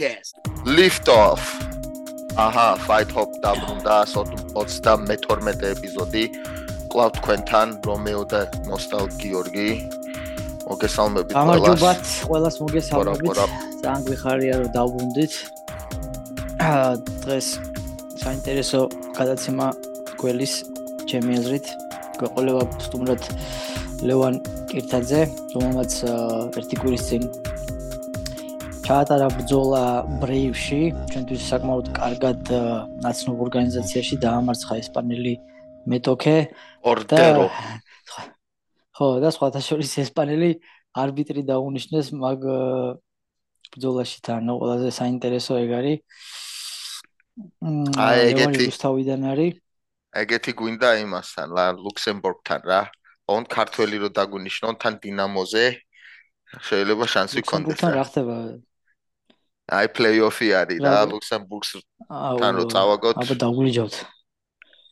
Fight Hop Podcast. Lift off. აჰა, Fight Hop დაბრუნდა 32 ეპიზოდი. კლავ თქვენთან რომეო და ნოსტალ გიორგი. მოგესალმებით ყველას. გამარჯობათ, ყველას მოგესალმებით. ძალიან გვიხარია რომ დაუბრუნდით. აა დღეს საინტერესო გადაცემა გველის ჩემი აზრით. გვეყოლება სტუმრად ლევან კირთაძე, რომელმაც ერთი კვირის წინ ჩაატარა ბრძოლა ბრეივში, ჩვენთვის საკმაოდ კარგად ნაცნობ ორგანიზაციაში დაამარცხა ესპანელი მეტოქე ორდერო. ხო, და სხვათა შორის ესპანელი არბიტრი დაუნიშნეს მაგ ბრძოლაში თან, ყველაზე საინტერესო ეგ არის. აი ეგეთი თავიდან არის. ეგეთი გვინდა იმასთან, ლა ლუქსემბურგთან რა. ოღონდ ქართველი რო დაგვინიშნონ თან დინამოზე შეიძლება შანსი გქონდეს. ლუქსემბურგთან რა ხდება? აი პლეიოფი არის რა ლუქსემბურგს თან რო წავაგოთ. აბა დაგვიჯავთ.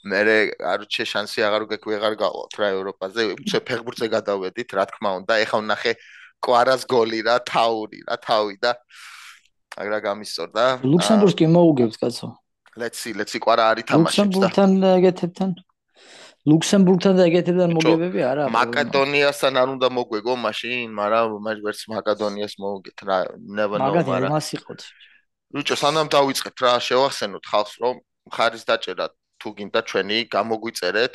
მე არ ჩე შანსი აღარ გექვი აღარ გავალთ რა ევროპაზე. უცე ფეხბურთზე გადავედით რა თქმა უნდა. ეხა ვნახე კვარას გოლი რა თაური რა თავი და აგრა გამისწორდა? ლუქსემბურგს კი მოუგებს კაცო. let's see let's see კვარა არის თამაში ლუქსემბურგთან ეგეთებთან ლუქსემბურგთან და ეგეთებთან მოგებები არა მაკედონიასთან არ უნდა მოგვეგო მაშინ მაგრამ მაგ ვერც მაკედონიას მოგეთ რა never know მაგრამ მაგათ იმას იყოთ. ბიჭო სანამ დავიწყეთ რა შევახსენოთ ხალხს რომ ხარის დაჭერა თუ გინდა ჩვენი გამოგვიწერეთ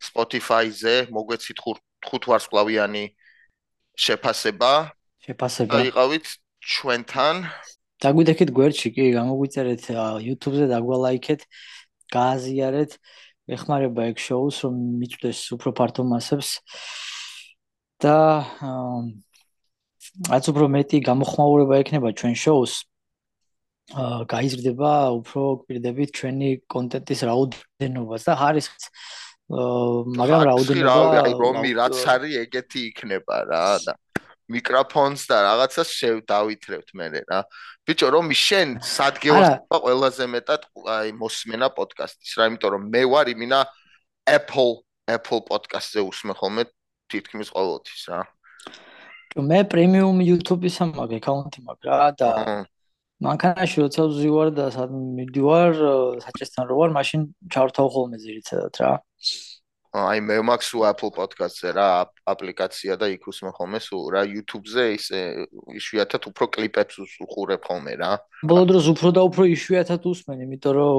Spotify-ზე მოგვეცით ხუთ ვარსკვლავიანი შეფასება შეფასება. და იყავით ჩვენთან. დაგვიდექით გვერდში კი გამოგვიწერეთ YouTube-ზე დაგვალაიქეთ გააზიარეთ ეხმარება ეგ შოუს რომ მიწვდეს უფრო ფართო მასებს. და რაც უფრო მეტი გამოხმაურება ექნება ჩვენ შოუს აა გაიზრდება უფრო გვირდებით ჩვენი კონტენტის რაოდენობას და ხარისხიც მაგრამ რაოდენობა რომი რაც არის ეგეთი იქნება რა და მიკროფონს და რაღაცას შევდავითრებთ მე რა. ბიჭო, რომ შენ სადგელს ყველაზე მეტად აი მოსმენა პოდკასტის რა, იმიტომ რომ მე ვარ იმინა Apple Apple podcast-ზე უსმენ ხოლმე თითქმის ყოველთვის რა. მე პრემიუმ YouTube-ის ამაგ აკაუნტი მაქვს რა და მანქანაში როცა ვზივარ და სად მიდივარ საჭესთან რო ვარ, მაშინ ჩავრთავ ხოლმე ზირიცადად რა. აი მე მაქვს უ Apple Podcast-ზე რა აპლიკაცია და იქ უსმენ ხოლმე სულ რა YouTube-ზე ისე იშვიათად უფრო კლიპებს უყურებ ხოლმე რა. ბოლო დროს უფრო და უფრო იშვიათად უსმენ, იმიტომ რომ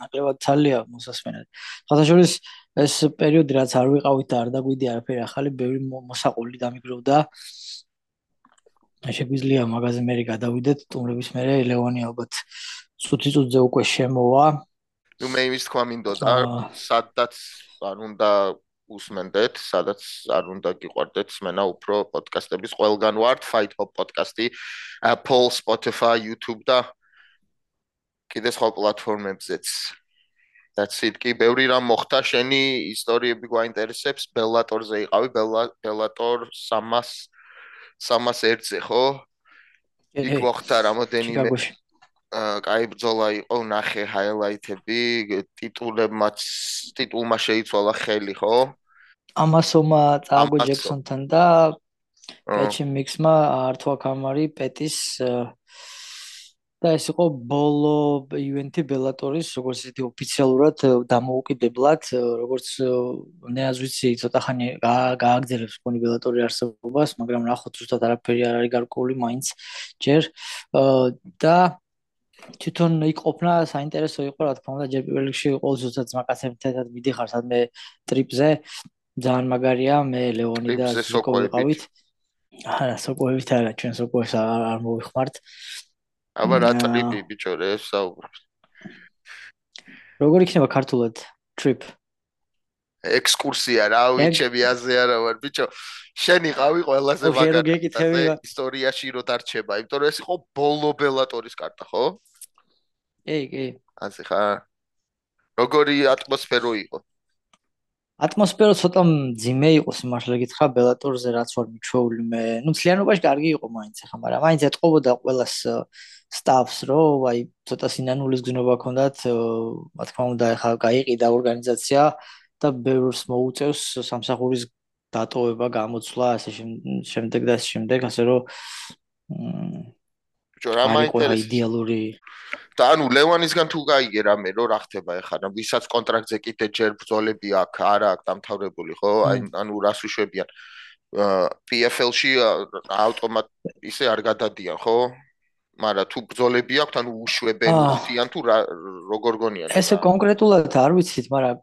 ნაკლებად ცალია მოსასმენად. ხათაშორის ეს პერიოდი რაც არ ვიყავით და არ დაგვიდი არაფერი ახალი, ბევრი მოსაყოლი დამიგროვდა. შეგვიძლია მაგაზე მე გადავიდეთ, ტუმრების მე ლევონი ალბათ ცუთი წუთზე უკვე შემოვა. ნუ მე იმის თქვა მინდოდა, სადაც არ უნდა უსმენდეთ, სადაც არ უნდა გიყვარდეთ სმენა უფრო პოდკასტების ყველგან ვართ, Fight Hop პოდკასტი, Apple, Spotify, YouTube და კიდე სხვა პლატფორმებზეც. That's it. კი, ბევრი რამ მოხდა, შენი ისტორიები გვაინტერესებს, Bellator-ზე იყავი, Bellator 300 301-ზე, ხო? იქ მოხდა რამოდენიმე კაი ბრძოლა იყო, ნახე ჰაილაითები, ტიტულებმაც ტიტულმა შეიცვალა ხელი, ხო? ამასომა წაგო ჯექსონთან და პეჩი მიქსმა ართვა კამარი პეტის და ეს იყო ბოლო ივენთი ბელატორის, როგორც ისეთი ოფიციალურად დამოუკიდებლად, როგორც ნეას ვიცი, ცოტა ხანი გააგზელებს კონი ბელატორი არსებობას, მაგრამ ნახოთ ზუსტად არაფერი არ არის გარკვეული მაინც ჯერ და თვითონ იქ ყოფნა საინტერესო იყო რა თქმა უნდა ჯერ პირველ რიგში ყოველ ზუსტად ძმაკაცებთან მიდიხარ სადმე ტრიპზე. ძალიან მაგარია მე ლეონი და სოკო ვიყავით არა სოკოებით არა ჩვენ სოკოებს არ მოვიხმართ. აბა რა ტრიპი ბიჭო რე საუბრობ როგორ იქნება ქართულად ტრიპ ექსკურსია რა ვიცები აზე არა ვარ ბიჭო შენ იყავი ყველაზე მაგარი ისტორიაში რო დარჩება იმიტომ რომ ეს იყო ბოლო ბელატორის კარტა ხო კი, კი. ასე ხარ? როგორი ატმოსფერო იყო? ატმოსფერო ცოტა ძიმე იყო სიმართლე გითხრა ბელატორზე რაც ვარ მიჩვეული მე. ნუ ცლიანობაში კარგი იყო მაინც ხა, მაგრამ მაინც ეთყობოდა ყოველას სტაფს, რომ აი ცოტა სინანულის გზნობა ქონდათ, რა თქმა უნდა, ხა გაიყიდა ორგანიზაცია და ბევრს მოუწევს სამსახურის დატოვება, გამოცვლა, ასე შემდეგ და ასე შემდეგ, ასე რომ ბიჭო რა მაინტერესებს? იდეალური და ანუ ლევანისგან თუ გაიგე რამე რო რა ხდება ეხლა და ვისაც კონტრაქტზე კიდე ჯერ ბრძოლები აქვს არა აქვს დამთავრებული ხო? აი ანუ რას უშვებიან PFL-ში ავტომატ ისე არ გადადიან ხო მაგრამ თუ ბრძოლები აქვს ანუ უშვებენ უსიან თუ როგორ გონიან ესე კონკრეტულად არ ვიცით მაგრამ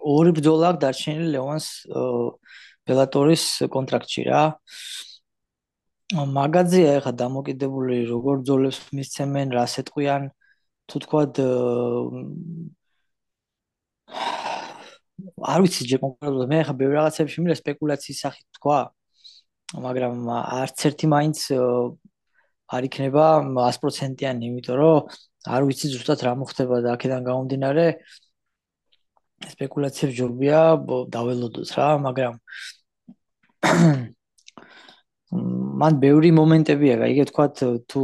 ორი ბრძოლა აქვს დარჩენილი ლევანს ბელატორის კონტრაქტში რა. მაგაზია ეხა დამოკიდებული როგორ ძოლებს მისცემენ, რა სეტყვიან, თუ თქვა არ ვიცი ჯერ კონკრეტულად მე ეხა ბევრ რაღაცებში მივიდა სპეკულაციის სახით თქვა, მაგრამ არც ერთი მაინც არ იქნება 100%-იანი, იმიტომ რომ არ ვიცი ზუსტად რა მოხდება და აქედან გამომდინარე სპეკულაციებს ჯობია დაველოდოთ რა, მაგრამ მან ბევრი მომენტებია, იგივე თქვა თუ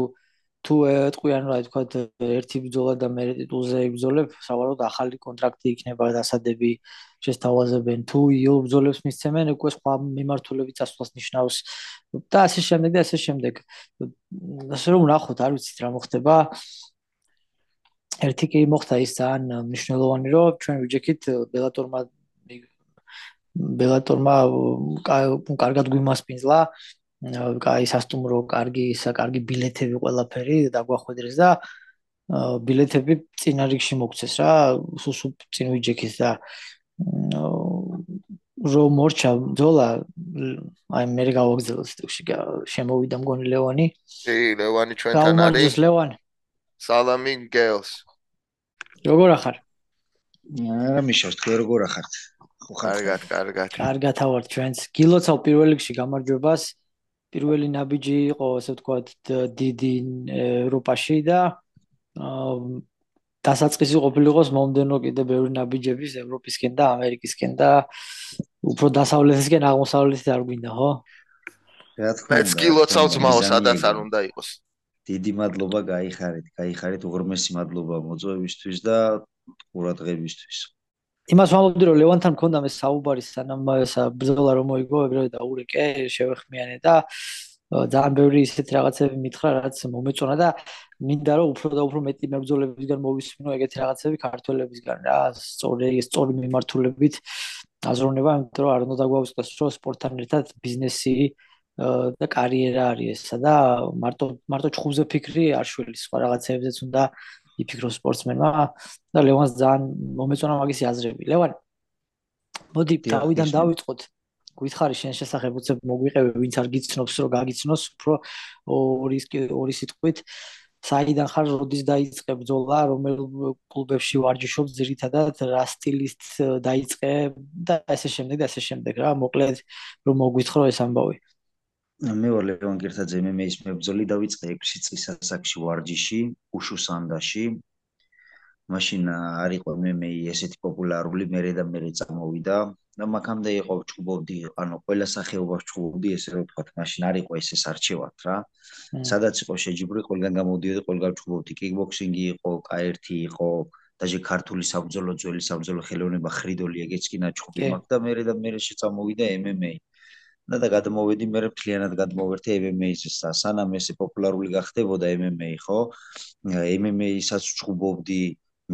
თუ ეტყვიან რა თქვა ერთი ბრძოლა და მე ტიტულზე იბრძოლებ, სავარაუდოდ ახალი კონტრაქტი იქნება დასადები შეესთავაზებენ თუ იო ბრძოლებს მისცემენ, უკვე სხვა მიმართულები წასვლას ნიშნავს და ასე შემდეგ და ასე შემდეგ. ასე რომ ნახოთ, არ ვიცით რა მოხდება. ერთი კი მოხდა ის ძალიან მნიშვნელოვანი, რომ ჩვენ ვიჯექით ბელატორმა ბელატორმა კარგად გვიმასპინძლა კაი სასტუმრო, კარგი ისა, კარგი ბილეთები ყველაფერი დაგვახვედრეს და ბილეთები წინა რიგში მოგცეს რა, სულ წინ ვიჯექის და რო მორჩა ძოლა აი მე გავაგზავნე სტუქში შემოვიდა მგონი ლევანი. კი, ლევანი ჩვენთან არის. ლევანი. სალამი გელს. როგორ ახარ? არა მიშავს, თქვენ როგორ ახართ? ხო ხარ? კარგად, კარგად. კარგად ავარ ჩვენს. გილოცავ პირველ რიგში გამარჯვებას. პირველი ნაბიჯი იყო ასე ვთქვათ დიდი ევროპაში და დასაწყისი ყოფილიყოს მომდენო კიდე ბევრი ნაბიჯების ევროპისკენ და ამერიკისკენ და უფრო დასავლეთისკენ აღმოსავლეთით არ გვინდა ხო? რა თქმა უნდა. მეც კილოცავ ძმაო, სადაც არ უნდა იყოს. დიდი მადლობა გაიხარეთ, გაიხარეთ უღრმესი მადლობა მოწვევისთვის და ყურადღებისთვის. იმას ვამბობდი რომ ლევანთან მქონდა მე საუბარი სანამ ესა ბრძოლა რომ მოიგო ეგრევე და ურეკე შევეხმიანე და ძალიან ბევრი ისეთ რაღაცები მითხრა რაც მომეწონა და მინდა რომ უფრო და უფრო მეტი მებრძოლებისგან მოვისმინო ეგეთი რაღაცები ქართველებისგან. რა სწორი სწორი მიმართულებით აზროვნება იმიტომ რომ არ უნდა დაგვაუწყდეს რომ სპორტთან ერთად ბიზნესი და კარიერა არის ესა და მარტო მარტო ჩხუბზე ფიქრი არ შვილის სხვა რაღაცებზეც უნდა იფიქრო სპორტსმენმა და ლევანს ძალიან მომეწონა მაგისი აზრები. ლევან მოდი თავიდან დავიწყოთ. გითხარი შენ შესახებ უცებ მოგვიყევი ვინც არ გიცნობს რომ გაგიცნოს უფრო ორი ორი სიტყვით საიდან ხარ როდის დაიწყე ბრძოლა რომელ კლუბებში ვარჯიშობ ძირითადად რა სტილით დაიწყე და ასე შემდეგ და ასე შემდეგ რა მოკლედ რომ მოგვითხრო ეს ამბავი მე ვარ ლევან კირთაძე MMA-ის მებრძოლი დავიწყე 6 წლის ასაკში ვარჯიში უშუსანდაში მაშინ არ იყო MMA ესეთი პოპულარული მერე და მერე წამოვიდა და მაგამდე იყო ჩუბობდი ანუ ყველა სახეობა ჩუბობდი ესე რომ ვთქვა მაშინ არ იყო ესე სარჩევად რა სადაც იყო შეჯიბრი ყველგან გამოდიოდი ყველგან ჩუბობდი კიკბოქსინგი იყო K1 იყო დაჟე ქართული საბრძოლო ძველი საბრძოლო ხელოვნება ხრიდოლი ეგეც კი ნაჩხუბი მაგ და მერე და მერე შეწამოვიდა MMA და და გადმოვედი მე მთლიანად გადმოვერთე MMA-ს სანამ ესე პოპულარული გახდებოდა MMA ხო? MMA-საც ჩხუბობდი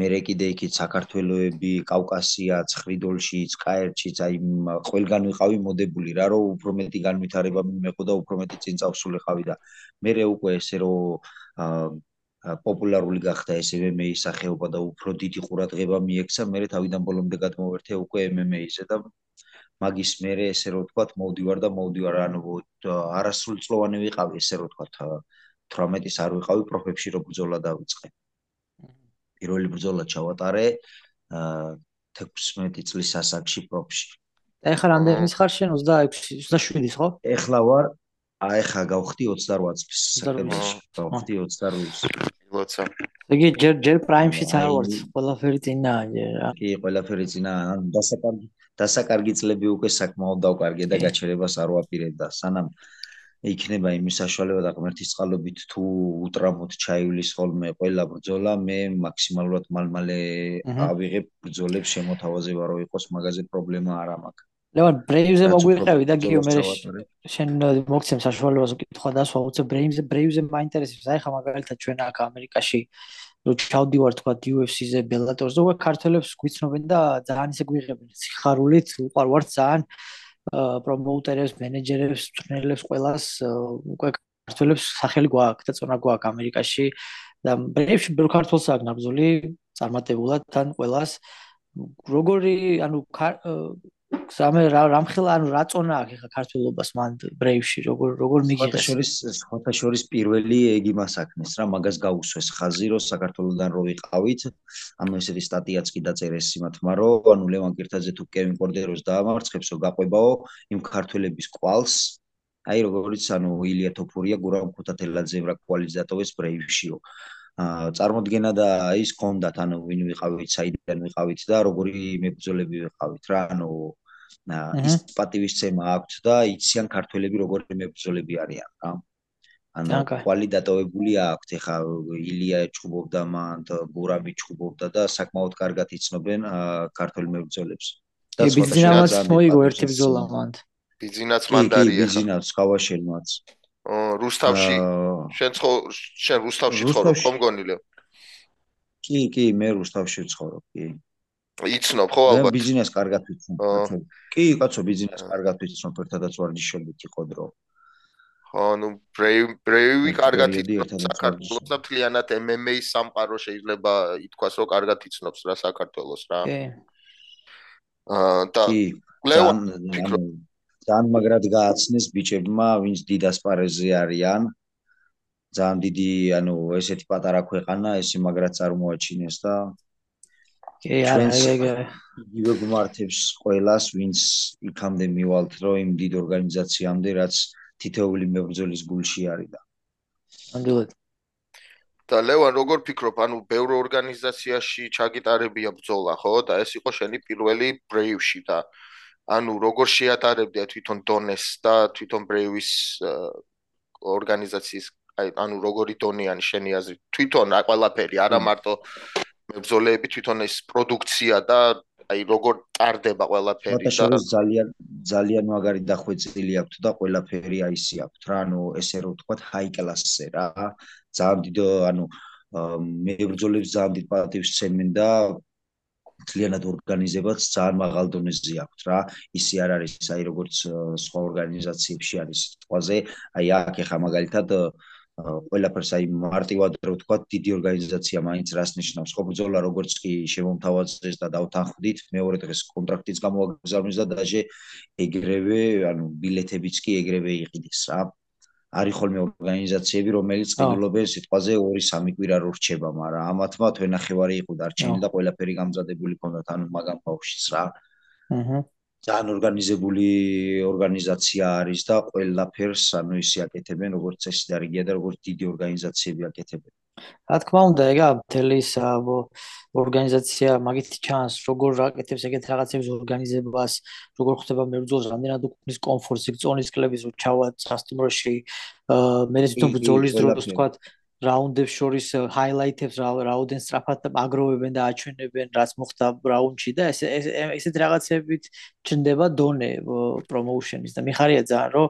მე კიდე იქით საქართველოები კავკასია ცხრიდოლში წკაერჩიც აი ყველგან ვიყავი მოდებული რა რომ უფრო მეტი განვითარება მეყო და უფრო მეტი წინ წავსულიყავი და მე უკვე ესე რომ პოპულარული გახდა ეს MMA-ის სახეობა და უფრო დიდი ყურადღება მიექცა. მე თავიდან ბოლომდე გადმოვერთე უკვე MMA-ზე და მაგის მერე ესე რომ ვთქვათ მოვდივარ და მოვდივარ. ანუ არასრულწლოვანი ვიყავი ესე რომ ვთქვათ 18-ის არ ვიყავი პროფებში რო ბრძოლა დავიწყე. პირველი ბრძოლა ჩავატარე 16 წლის ასაკში პროფში. და ეხლა რამდენის ხარ შენ? 26 27-ის ხო? ეხლა ვარ აი ხა გავხდი 28 წლის სექტემბერში გავხდი 28 ლოცა იგი ჯერ ჯერ პრაიმშიც არ ვარ ყველაფერი წინაა რა. კი ყველაფერი წინაა ანუ დასაკარგი დასაკარგი წლები უკვე საკმაოდ დავკარგე და გაჩერებას არ ვაპირებ და სანამ იქნება იმის საშუალება და ღმერთის წყალობით თუ უტრამოთ ჩაივლის ხოლმე ყველა ბრძოლა მე მაქსიმალურად მალმალე ავიღებ ბრძოლებს შემოთავაზება რომ იყოს მაგაზე პრობლემა არ ამაკ ლევან ბრეივზე მოგვიყევი და გიო მე შენ მოგცემ საშუალებას უკითხვა და სხვა უცებ ბრეივზე ბრეივზე მაინტერესებს. აი ხა მაგალითად ჩვენ აქ ამერიკაში რო ჩავდივარ თქვა UFC-ზე ბელატორზე უკვე ქართველებს გვიცნობენ და ძალიან ისე გვიღებენ. სიხარულით უყარვართ ძალიან პრომოუტერებს მენეჯერებს ტრენერებს ყველას უკვე ქართველებს სახელი გვაქვს და წონა გვაქვს ამერიკაში. და ბრეივში ბევრ ქართველს აქვს ნაბზოლი წარმატებულად თან ყველას. როგორი ანუ სამე რამხელა ანუ რა წონა აქვს ხა ქართულობას მან ბრეივში? როგორ როგორ მიგიღეს შორის ხოთა შორის პირველი ეგი მასაკნეს რა მაგას გაუსვეს ხაზი რომ საქართველოსდან რო ვიყავით ანუ ესეთი სტატიაც კი დაწერეს იმათმა რომ ანუ ლევან კირთაძე თუ კევინ კორდეროს დაამარცხებსო გაყვებაო იმ ქართველების კვალს. აი როგორიც ანუ ილია თოფურია გურამ ქუთათელაძე რა კვალიზატოვის ბრეივშიო აა წარმოდგენა და ის კონდათ ანუ ვინ ვიყავით, საიდან ვიყავით და როგორი მებრძოლები ვიყავით რა, ანუ ის პატივისცემა აქვთ და იციან ქართველები როგორი მებრძოლები არიან რა. ანუ კვალიდატოვებული აქვთ, ეხა ილია ჩუბობდა მან, გურამი ჩუბობდა და საკმაოდ კარგად იცნობენ ქართველ მებრძოლებს. და ბიზნესს მოიგო ერთი ბრძოლა მან. ბიზნესს მანდარი ეხა. ბიზნესს ხავაშელმაც. რუსთავში შენ ხო შენ რუსთავში ცხოვრობ ხომ გონილე კი კი მე რუსთავში ვცხოვრობ კი იცნობ ხო ალბათ? ბიზნეს კარგად ვიცნობ კი კაცო ბიზნეს კარგად ვიცნობ ერთადაც ვარჯიშობთ იყო დრო. ხო ნუ ბრეივი კარგად იცნობ საქართველოს. და მთლიანად MMA სამყარო შეიძლება ითქვას რომ კარგად იცნობს რა საქართველოს რა. კი. აა და ლეონ ფიქრობ ძალიან მაგრად გააცნეს ბიჭებმა, ვინც დიდასპარეზე არიან. ძალიან დიდი, ანუ ესეთი პატარა ქვეყანა, ესე მაგრად წარმოაჩინეს და კი, არა, ეგ იგივე გმართებს ყოველას, ვინც იქამდე მივალთ, რომ იმ დიდ ორგანიზაციამდე, რაც თითოეული მებრძოლის გულში არის და. ამდენად და ლევან როგორ ფიქრობ, ანუ ბევრ ორგანიზაციაში ჩაგიტარებია ბრძოლა, ხო? და ეს იყო შენი პირველი ბრეივში და ანუ როგორ შეატარებდია თვითონ დონეს და თვითონ ბრეივის ორგანიზაციის აი ანუ როგორი დონიანი შენი აზრით თვითონ ყველაფერი არა მარტო მებრძოლეები თვითონ ეს პროდუქცია და აი როგორ ტარდება ყველაფერი და ძალიან ძალიან მაგარი დახვეწილი აქვს და ყველაფერი აი ისი აქვს რა ანუ ესე რომ ვთქვა ჰაი კლასზე რა ძალიან დიდ ანუ მებრძოლებს ძალიან დიდ პატივს ცემენ და ძალიანად ორგანიზებაც ძალიან მაღალ დონეზე აქვს რა. ისი არ არის აი როგორც სხვა ორგანიზაციებში არის სიტყვაზე. აი აქ ეხა მაგალითად ყველაფერს აი მარტივად რო ვთქვა, დიდი ორგანიზაცია მაინც რას ნიშნავს? ხო ბრძოლა როგორც კი შემომთავაზეს და დავთანხმდით, მეორე დღეს კონტრაქტიც გამოაგზავნეს და დაჟე ეგრევე, ანუ ბილეთებიც კი ეგრევე იყიდეს რა. არის ხოლმე ორგანიზაციები, რომელიც ყიდულობენ სიტყვაზე 2-3 კვირა რო რჩება, მაგრამ ამათმა თვენახევარი იყო დარჩენილი და ყველაფერი გამზადებული ქონდათ, ანუ მაგამ ბავშვის რა. აჰა. ძალიან ორგანიზებული ორგანიზაცია არის და ყველაფერს ანუ ისე აკეთებენ, როგორც ეს დარიგია და როგორც დიდი ორგანიზაციები აკეთებენ. რა თქმა უნდა, ეგა მთელი ორგანიზაცია მაგით ჩანს, როგორ აკეთებს ეგეთ რაღაცებს ორგანიზებას, როგორ ხდება მებრძოლს, რამდენად უკნის კომფორტს, ზონის კლების ჩავა სასტუმროში, მე თვითონ ბრძოლის დროს თქვა რაუნდებს შორის ჰაილაითებს რაუდენ სწრაფად აგროვებენ და აჩვენებენ რაც მოხდა რაუნდში და ეს ესეთ რაღაცებით ჩნდება დონე პრომოუშენის და მიხარია ძალიან რომ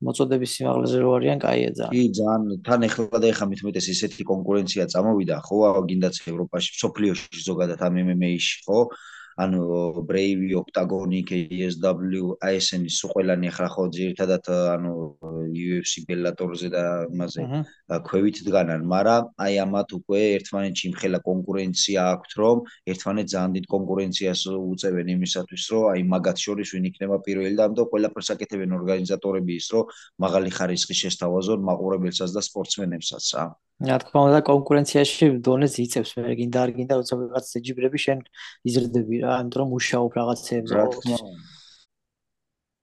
მოწოდების სიმაღლეზე რო არიან, კაია ძალიან. კი, ძალიან. თან ეხლა და ეხლა მithumetes ისეთი კონკურენცია წამოვიდა, ხო, აგინდაც ევროპაში, სოფლიოში ზოგადად ამ MMA-ში, ხო? ანუ Brave, Octagon, KSW, ASN სულ ყველანი ახლა ხო ძირითადად ანუ UFC Bellator-ზე და იმაზე ქვევით დგანან, მაგრამ აი ამათ უკვე ერთმანეთში იმხელა კონკურენცია აქვთ, რომ ერთმანეთს ძალიან დიდ კონკურენციას უწევენ იმისათვის, რომ აი მაგათ შორის ვინ იქნება პირველი და ამიტომ ყველაფერს აკეთებენ ორგანიზატორები ის, რომ მაღალი ხარისხი შესთავაზონ მაყურებელსაც და სპორტსმენებსაც რა. რა თქმა უნდა კონკურენციაში დონეს იწევს მე გინდა არ გინდა როცა ვიღაც ეჯიბრები შენ იზრდები რა ამიტომ რომ მუშაობ რაღაცეებზე რა თქმა უნდა.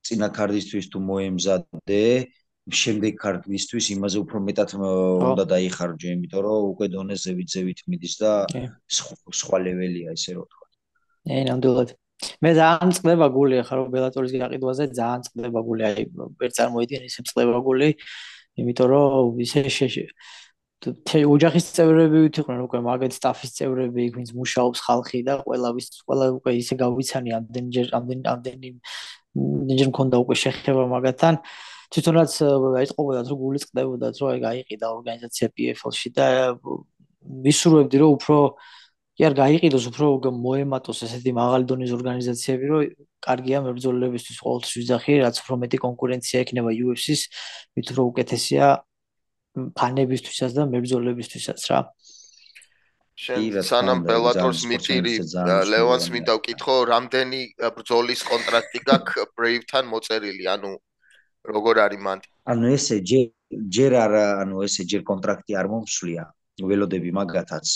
წინა კარდისთვის თუ მოემზადე შემდეგ კარდისთვის იმაზე უფრო მეტად უნდა დაიხარჯე იმიტომ რომ უკვე დონეს ზევით ზევით მიდის და სხვა ლეველია ესე რომ ვთქვა. ე ნამდვილად. მე ძალიან წდება გული ახლა რომ ბელატორის გაყიდვაზე ძალიან წდება გული აი ვერ წარმოიდგენ ისე წდება გული იმიტომ რომ ისე ოჯახის წევრები ვითხენ უკვე მაგეთ სტაფის წევრები იქ ვინც მუშაობს ხალხი და ყველა ვის ყველა უკვე ისე გავიცანი ამდენჯერ ამდენ ამდენი ნიჯერ მქონდა უკვე შეხება მაგათთან. თვითონაც აიწყობოდათ რომ გული წდებოდათ რომ აი გაიყიდა ორგანიზაცია PFL-ში და ვისურვებდი რომ უფრო კი არ გაიყიდოს უფრო მოემატოს ესეთი მაღალი დონის ორგანიზაციები რომ კარგია მებრძოლებისთვის ყოველთვის ვიზახი რაც უფრო მეტი კონკურენცია ექნება UFC-ს მით უფრო უკეთესია ფანებისთვისაც და მებრძოლებისთვისაც რა. შენ სანამ ბელატორს მიტირი ლევანს მინდა ვკითხო რამდენი ბრძოლის კონტრაქტი გაქვს ბრეივთან მოწერილი? ანუ როგორ არის მან? ანუ ესე ჯერ არ ანუ ესე ჯერ კონტრაქტი არ მომსვლია ველოდები მაგათაც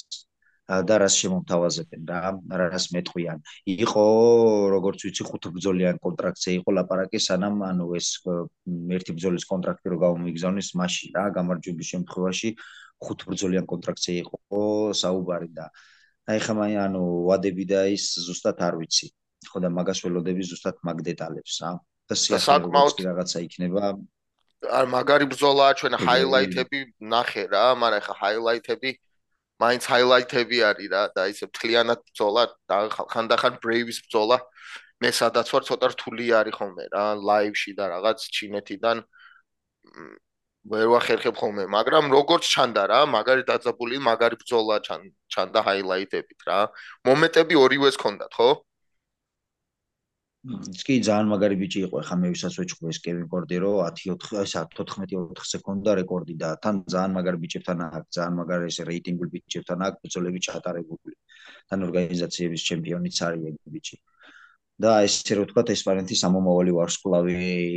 და რას შემოთავაზებენ რა რას მეტყვიან? იყო როგორც ვიცი ხუთბძოლიან კონტრაქტზე იყო ლაპარაკი სანამ ანუ ეს ერთი ბძოლის კონტრაქტი რო გამომიგზავნის მაშინ რა გამარჯვების შემთხვევაში ხუთბძოლიან კონტრაქტზე იყო საუბარი და აი ხა მაი ანუ ვადები და ის ზუსტად არ ვიცი. ხო და მაგას ველოდები ზუსტად მაგ დეტალებს რა და საკმაოდ რაღაცა იქნება. არ მაგარი ბრძოლაა ჩვენ ჰაილაითები ნახე რა მაგრამ ხა ჰაილაითები მაინც ჰაილაითები არის რა და ისე მთლიანად ბრძოლა და ხანდახან ბრეივის ბრძოლა. მე სადაც ვარ ცოტა რთული არის ხოლმე რა ლაივში და რაღაც ჩინეთიდან. ვერ ვახერხებ ხოლმე მაგრამ როგორც ჩანდა რა მაგარი დაძაბული მაგარი ბრძოლა ჩანდა ჰაილაითებით რა. მომენტები ორივეს ქონდათ ხო კი ძალიან მაგარი ბიჭი იყო ხა მე ვისაც ვეჭყვი ეს კევინ კორდერო 10 ესა 14-4 სეკუნდა რეკორდი და თან ძალიან მაგარი ბიჭებთან აქ ძალიან მაგარი ეს რეიტინგული ბიჭებთან აქ ბრძოლები ჩატარებული. თან ორგანიზაციების ჩემპიონიც არის ეგ ბიჭი. და ესე რომ ვთქვა ესპარენტის ამომავალი ვარსკვლავი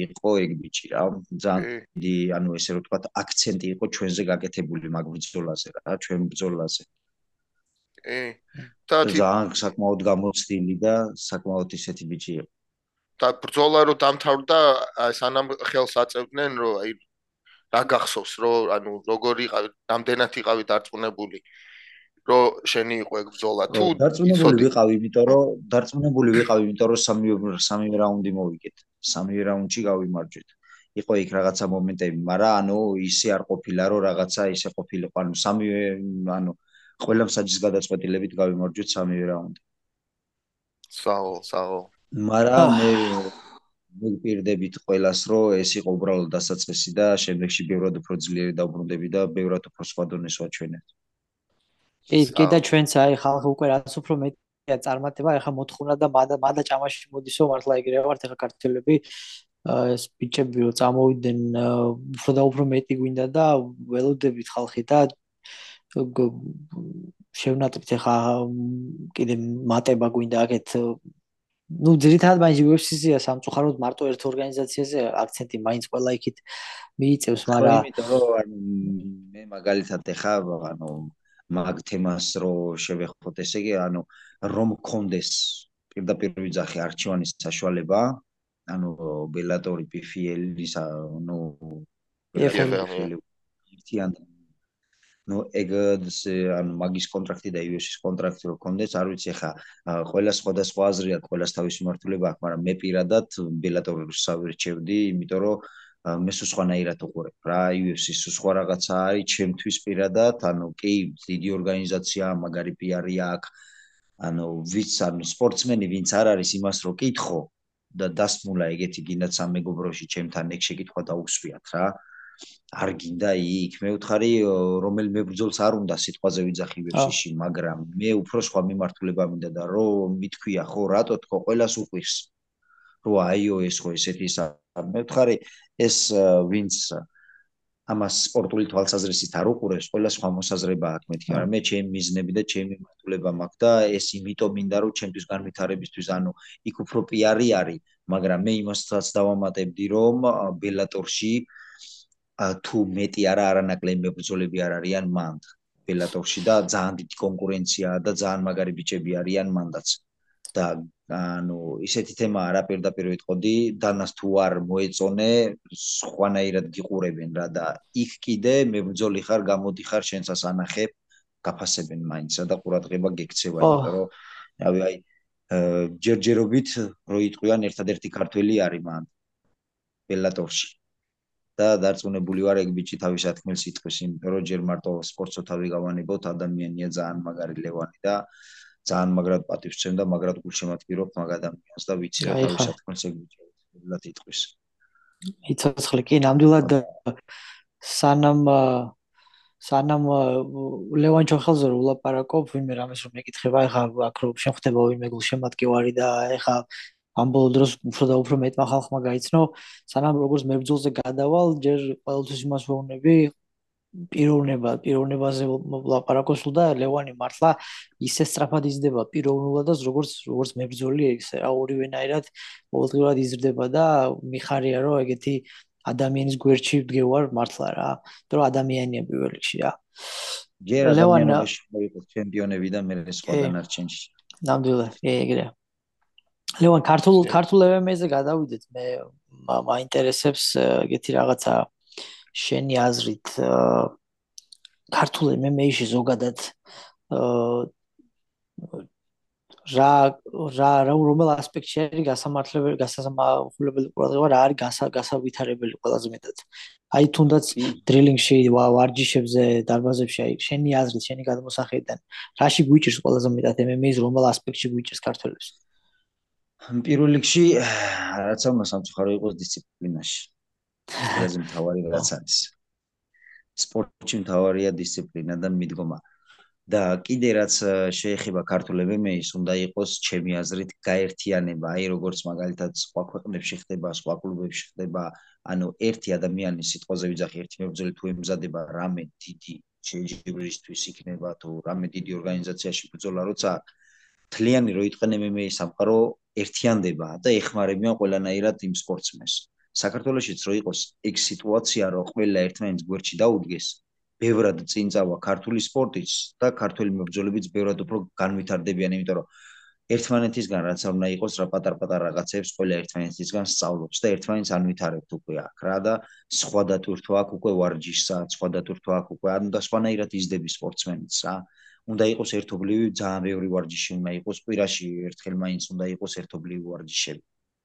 იყო ეგ ბიჭი რა. ძალიან დიდი ანუ ესე რომ ვთქვა აქცენტი იყო ჩვენზე გაკეთებული მაგ ბრძოლაზე რა ჩვენ ბრძოლაზე და ძალიან საკმაოდ გამოცდილი და საკმაოდ ისეთი ბიჭი იყო. და ბრძოლა რო დამთავრდა სანამ ხელს აწევდნენ რომ აი რა გახსოვს რომ ანუ როგორი იყავი რამდენად იყავი დარწმუნებული რომ შენი იყო ეგ ბრძოლა. თუ დარწმუნებული ვიყავი იმიტომ რომ დარწმუნებული ვიყავი იმიტომ რომ სამი სამი რაუნდი მოვიგეთ სამი რაუნდში გავიმარჯვეთ. იყო იქ რაღაცა მომენტები მაგრამ ანუ ისე არ ყოფილა რომ რაღაცა ისე ყოფილიყო. ანუ სამი ანუ ყველა მსაჯის გადაწყვეტილებით გავიმარჯვეთ სამი რაუნდი. საო საო მაგრამ მე მოგპირდებით ყოველას რომ ეს იყო უბრალოდ დასაწყისი და შემდეგში ბევრად უფრო ძლიერი დაუბრუნდები და ბევრად უფრო სხვა დონეს ვაჩვენებთ. კი, და ჩვენც აი ხალხი უკვე რაც უფრო მეტია წარმატება, ეხა მოთხოვნა და მადა მადა ჭამაში მოდისო მართლა ეგრე ვართ ეხა ქართველები ეს ბიჭები რო წამოვიდნენ უფრო და უფრო მეტი გვინდა და ველოდებით ხალხი და შევნატრით ეხა კიდე მატება გვინდა აქეთ. ну ძირითადად მაინც UFC-ია სამწუხაროდ მარტო ერთ ორგანიზაციაზე აქცენტი მაინც ყველა იქით მიიწევს მაგრამ იმიტომ რომ მე მაგალითად ეხა ანუ მაგ თემას რო შევეხოთ ესე იგი ანუ რომ კონდეს პირდაპირ ვიძახი არჩევანის საშუალება ანუ ბელატორი PFL-ის ანუ PFL-ი ერთიან ну ეგ ანუ მაგის კონტრაქტი და UFC-ის კონტრაქტი რო კონდეს, არ ვიცი ხა ყველა სხვადასხვა აზრი აქვს, ყველას თავისი მართულება აქვს, მაგრამ მე პირადად ბელატორს ავირჩევდი, იმიტომ რომ მე სხვანაირად უყურებ რა UFC-ს სხვა რაღაცა არის ჩემთვის პირადად, ანუ კი დიდი ორგანიზაცია, მაგარი PR-ი აქვს. ანუ ვიც ანუ სპორტსმენი ვინც არ არის იმას რო კითხო და დასმულა ეგეთი გინდათ სამეგობროში ჩემთან ეგ შეკითხვა დაუსვიათ რა. არ გინდა იქ. მე ვთხარი რომელ მებრძოლს არ უნდა სიტყვაზე ვიძახი ვერსიში მაგრამ მე უფრო სხვა მიმართულება მინდა და რომ მithქვია ხო რატო თქო ყოველას უყვის რო აიო ეს ხო ესეთი მე ვთხარი ეს ვინც ამას სპორტული თვალსაზრისით არ უყურებს ყველა სხვა მოსაზრება აქვს მეთქი მაგრამ მე ჩემი მიზნები და ჩემი მიმართულება მაქვს და ეს იმიტომ მინდა რომ ჩემთვის განვითარებისთვის ანუ იქ უფრო პიარი არის მაგრამ მე იმასაც დავამატებდი რომ ბელატორში თუ მეტი არა არანაკლები მებრძოლები არ არიან მანდ ბელატორში და ძალიან დიდი კონკურენციაა და ძალიან მაგარი ბიჭები არიან მანდაც. და ანუ ისეთი თემა არა პირდაპირ ვიტყოდი დანას თუ არ მოეწონე სხვანაირად გიყურებენ რა და იქ კიდე მებრძოლი ხარ გამოდი ხარ შენსაც ანახებ გაფასებენ მაინც და ყურადღება გექცევა იმიტომ რომ რავი აი ჯერჯერობით რო იტყვიან ერთადერთი ქართველი არის მან ბელატორში და დარწმუნებული ვარ ეგ ბიჭი თავის ათქმელს იტყვის იმიტომ რომ ჯერ მარტო სპორტსო თავი გავანებოთ ადამიანია ძალიან მაგარი ლევანი და ძალიან მაგრად პატივს ცემ და მაგრად გულშემატკივრობ მაგ ადამიანს და ვიცი რა თავის ათქმელს ეგ ბიჭი ნამდვილად იტყვის. იცოცხლე კი ნამდვილად სანამ სანამ ლევან ჩოხელზე რო ვლაპარაკობ, ვინმე რამეს რომ მეკითხება, ეხა აქ რო შეხვდება ვინმე გულშემატკივარი და ეხა ამ ბოლო დროს უფრო და უფრო მეტმა ხალხმა გაიცნო, სანამ როგორც მებრძოლზე გადავალ, ჯერ ყოველთვის იმას ვეუბნები, პიროვნება, პიროვნებაზე ვლაპარაკოს და ლევანი მართლა ისე სწრაფად იზრდება პიროვნულად და როგორც როგორც მებრძოლი ისე რა ორივენაირად ყოველდღურად იზრდება და მიხარია რომ ეგეთი ადამიანის გვერდში ვდგევარ მართლა რა. რომ ადამიანია პირველ რიგში რა. ჯერ ადამიანებში მოიყოს ჩემპიონები და მე სხვა დანარჩენში. ნამდვილად, ეგრეა. ლევან ქართულ ქართულ MMA-ზე გადავიდეთ. მე მაინტერესებს ეგეთი რაღაცა შენი აზრით ქართულ MMA-ში ზოგადად რა რა რა რომელ ასპექტში არის გასამართლებელი გასამართლებელი ყურადღება რა არის გასავითარებელი ყველაზე მეტად აი თუნდაც დრილინგში ვარჯიშებზე დარბაზებში აი შენი აზრით შენი გადმოსახედიდან რაში გვიჭირს ყველაზე მეტად MMA-ს რომელ ასპექტში გვიჭირს ქართველებს პირველ რიგში რაც უნდა სამწუხარო იყოს დისციპლინაში. ეს მთავარი რაც არის. სპორტში მთავარია დისციპლინა და მიდგომა. და კიდე რაც შეეხება ქართულ MMA-ს, უნდა იყოს ჩემი აზრით გაერთიანება, აი როგორც მაგალითად სხვა ქვეყნებში ხდება, სხვა კლუბებში ხდება, ანუ ერთი ადამიანი სიტყვაზე ვიძახი ერთი მებრძოლი თუ ემზადება რამე დიდი შეჯიბრისთვის იქნება თუ რამე დიდი ორგანიზაციაში ბრძოლა როცა თლიანი რო იტყვენ MMA-ს სამყარო ერთიანდება და ეხმარებიან ყველანაირად იმ სპორტსმენს. საქართველოსიც რო იყოს ეგ სიტუაცია, რომ ყველა ერთმანეთს გვერდში დაუდგეს, ბევრად წინ წავა ქართული სპორტიც და ქართული მებრძოლებიც ბევრად უფრო განვითარდებიან, იმიტომ რომ ერთმანეთისგან რაც არ უნდა იყოს რა პატარ-პატარ რაღაცებს ყველა ერთმანეთისგან სწავლობს და ერთმანეთს ანვითარებთ უკვე აქ რა და სხვა დატვირთვა აქ უკვე ვარჯიშსა, სხვა დატვირთვა აქ უკვე ანუ და სხვანაირად იზრდები სპორტსმენიც რა. უნდა იყოს ერთობლივი ძალიან ბევრი ვარჯიში უნდა იყოს კვირაში ერთხელ მაინც უნდა იყოს ერთობლივი ვარჯიშები.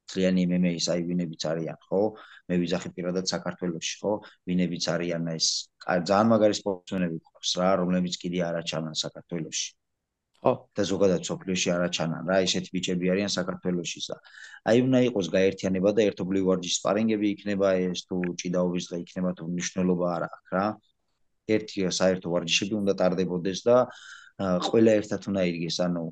ძალიან MMA-ის აი ვინებიც არიან, ხო? მე ვიზახი პირადად საქართველოსში, ხო? ვინებიც არიან ეს ძალიან მაგარი სპორტსმენები ყავს რა, რომლებიც კიდე არაჩანან საქართველოსში. ხო, და ზოგადად სოფლიოში არაჩანან რა, ესეთი ბიჭები არიან საქართველოსში და აი უნდა იყოს გაერთიანება და ერთობლივი ვარჯიშის სპარინგები იქნება ეს თუ ჭიდაობის დღე იქნება თუ მნიშვნელობა არ აქვს რა. ერთი საერთო ვარჯიშები უნდა ტარდებოდეს და ყველა ერთად უნდა ირგეს, ანუ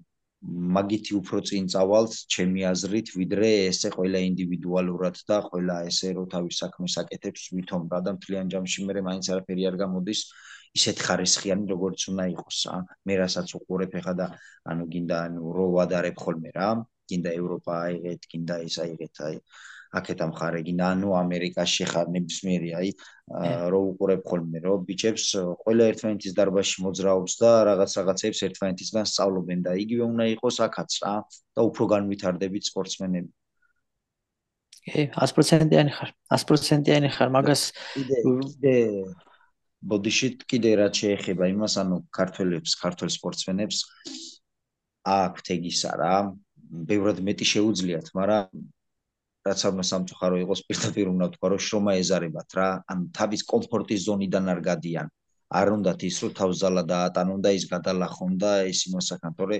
მაგითი უფრო წინ წავალთ ჩემი აზრით ვიდრე ესე ყველა ინდივიდუალურად და ყველა ესე რო თავის საქმეს აკეთებს ვითომ და მთლიან ჯამში მე მაინც არაფერი არ გამოდის. ისეთ ხარისხიანი როგორც უნდა იყოს ა მე რასაც უყურებ ახლა და ანუ გინდა ანუ რო ვადარებ ხოლმე რა გინდა ევროპა აიღეთ გინდა ეს აიღეთ აი აქეთ ამხარე გინდა ანუ ამერიკაში ხარ ნებისმიერი აი რო უყურებ ხოლმე რო ბიჭებს ყველა ერთმანეთის დარბაზში მოძრაობს და რაღაც რაღაცებს ერთმანეთისგან სწავლობენ და იგივე უნდა იყოს აქაც რა და უფრო განვითარდებით სპორტსმენები. ე 100%-იანი ხარ 100%-იანი ხარ მაგას კიდე ბოდიშით კიდე რაც შეეხება იმას ანუ ქართველებს ქართველ სპორტსმენებს აქვთ ეგისა რა ბევრად მეტი შეუძლიათ მაგრამ რაც არ უნდა სამწუხარო იყოს პირდაპირ უნდა თქვა რომ შრომა ეზარებათ რა ან თავის კომფორტის ზონიდან არ გადიან. არ უნდათ ის რომ თავზალა დაატანონ და ის გადალახონ და ეს იმასაკან თორე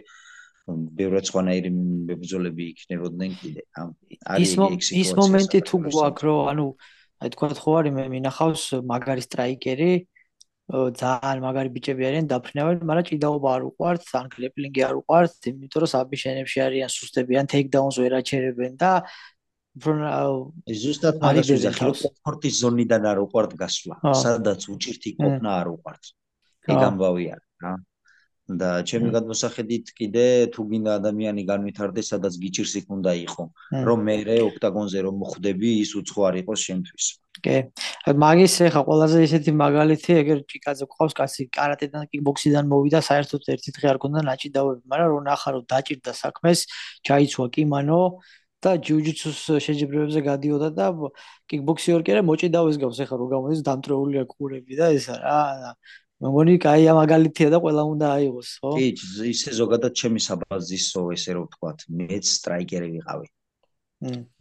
ბევრად სხვანაირი მებრძოლები იქნებოდნენ კიდე. არის ის ის მომენტი თუ გვაქვს რომ ანუ აი თქვა ხო არის მე მინახავს მაგარი სტრაიკერი ძალიან მაგარი ბიჭები არიან დაფრინავენ, მაგრამ ჭიდაობა არ უყვართ, ან კლეპლინგი არ უყვართ, იმიტომ რომ საბიშენებში არიან სუსტები, ან ტეიქდაუნს ვერ აჩერებენ და ზუსტად მაგას ვიზახი რომ კომფორტის ზონიდან არ უყვართ გასვლა სადაც უჭირთი ყოფნა არ უყვართ. ეგ ამბავი არის რა და ჩემი გადმოსახედით კიდე თუ გინდა ადამიანი განვითარდეს სადაც გიჭირს იქ უნდა იყო რომ მე ოქტაგონზე რომ მოხვდები ის უცხო არ იყოს შემთვის კი. მაგის ახლა ყველაზე ისეთი მაგალითი ეგერ ჭიკაძე ყავს კაცი კარატედან კიკბოქსიდან მოვიდა საერთოდ ერთი დღე არ ქონდა ნაჭიდავები მაგრამ რო ნახა რომ დაჭირდა საქმეს ჩაიცვა კიმანო და ჯიუჯიტსუს შეჯიბრებებზე გადიოდა და კიკბოქსიორ კი არა მოჭიდავის გავს ახლა რო გამოდის დამტრეული აკურები და ესა რა მეგონი კაია მაგალითია და ყველა უნდა აიღოს ხო? კი ისე ზოგადად ჩემი საბაზისო ესე რომ ვთქვათ მეც სტრაიკერი ვიყავი.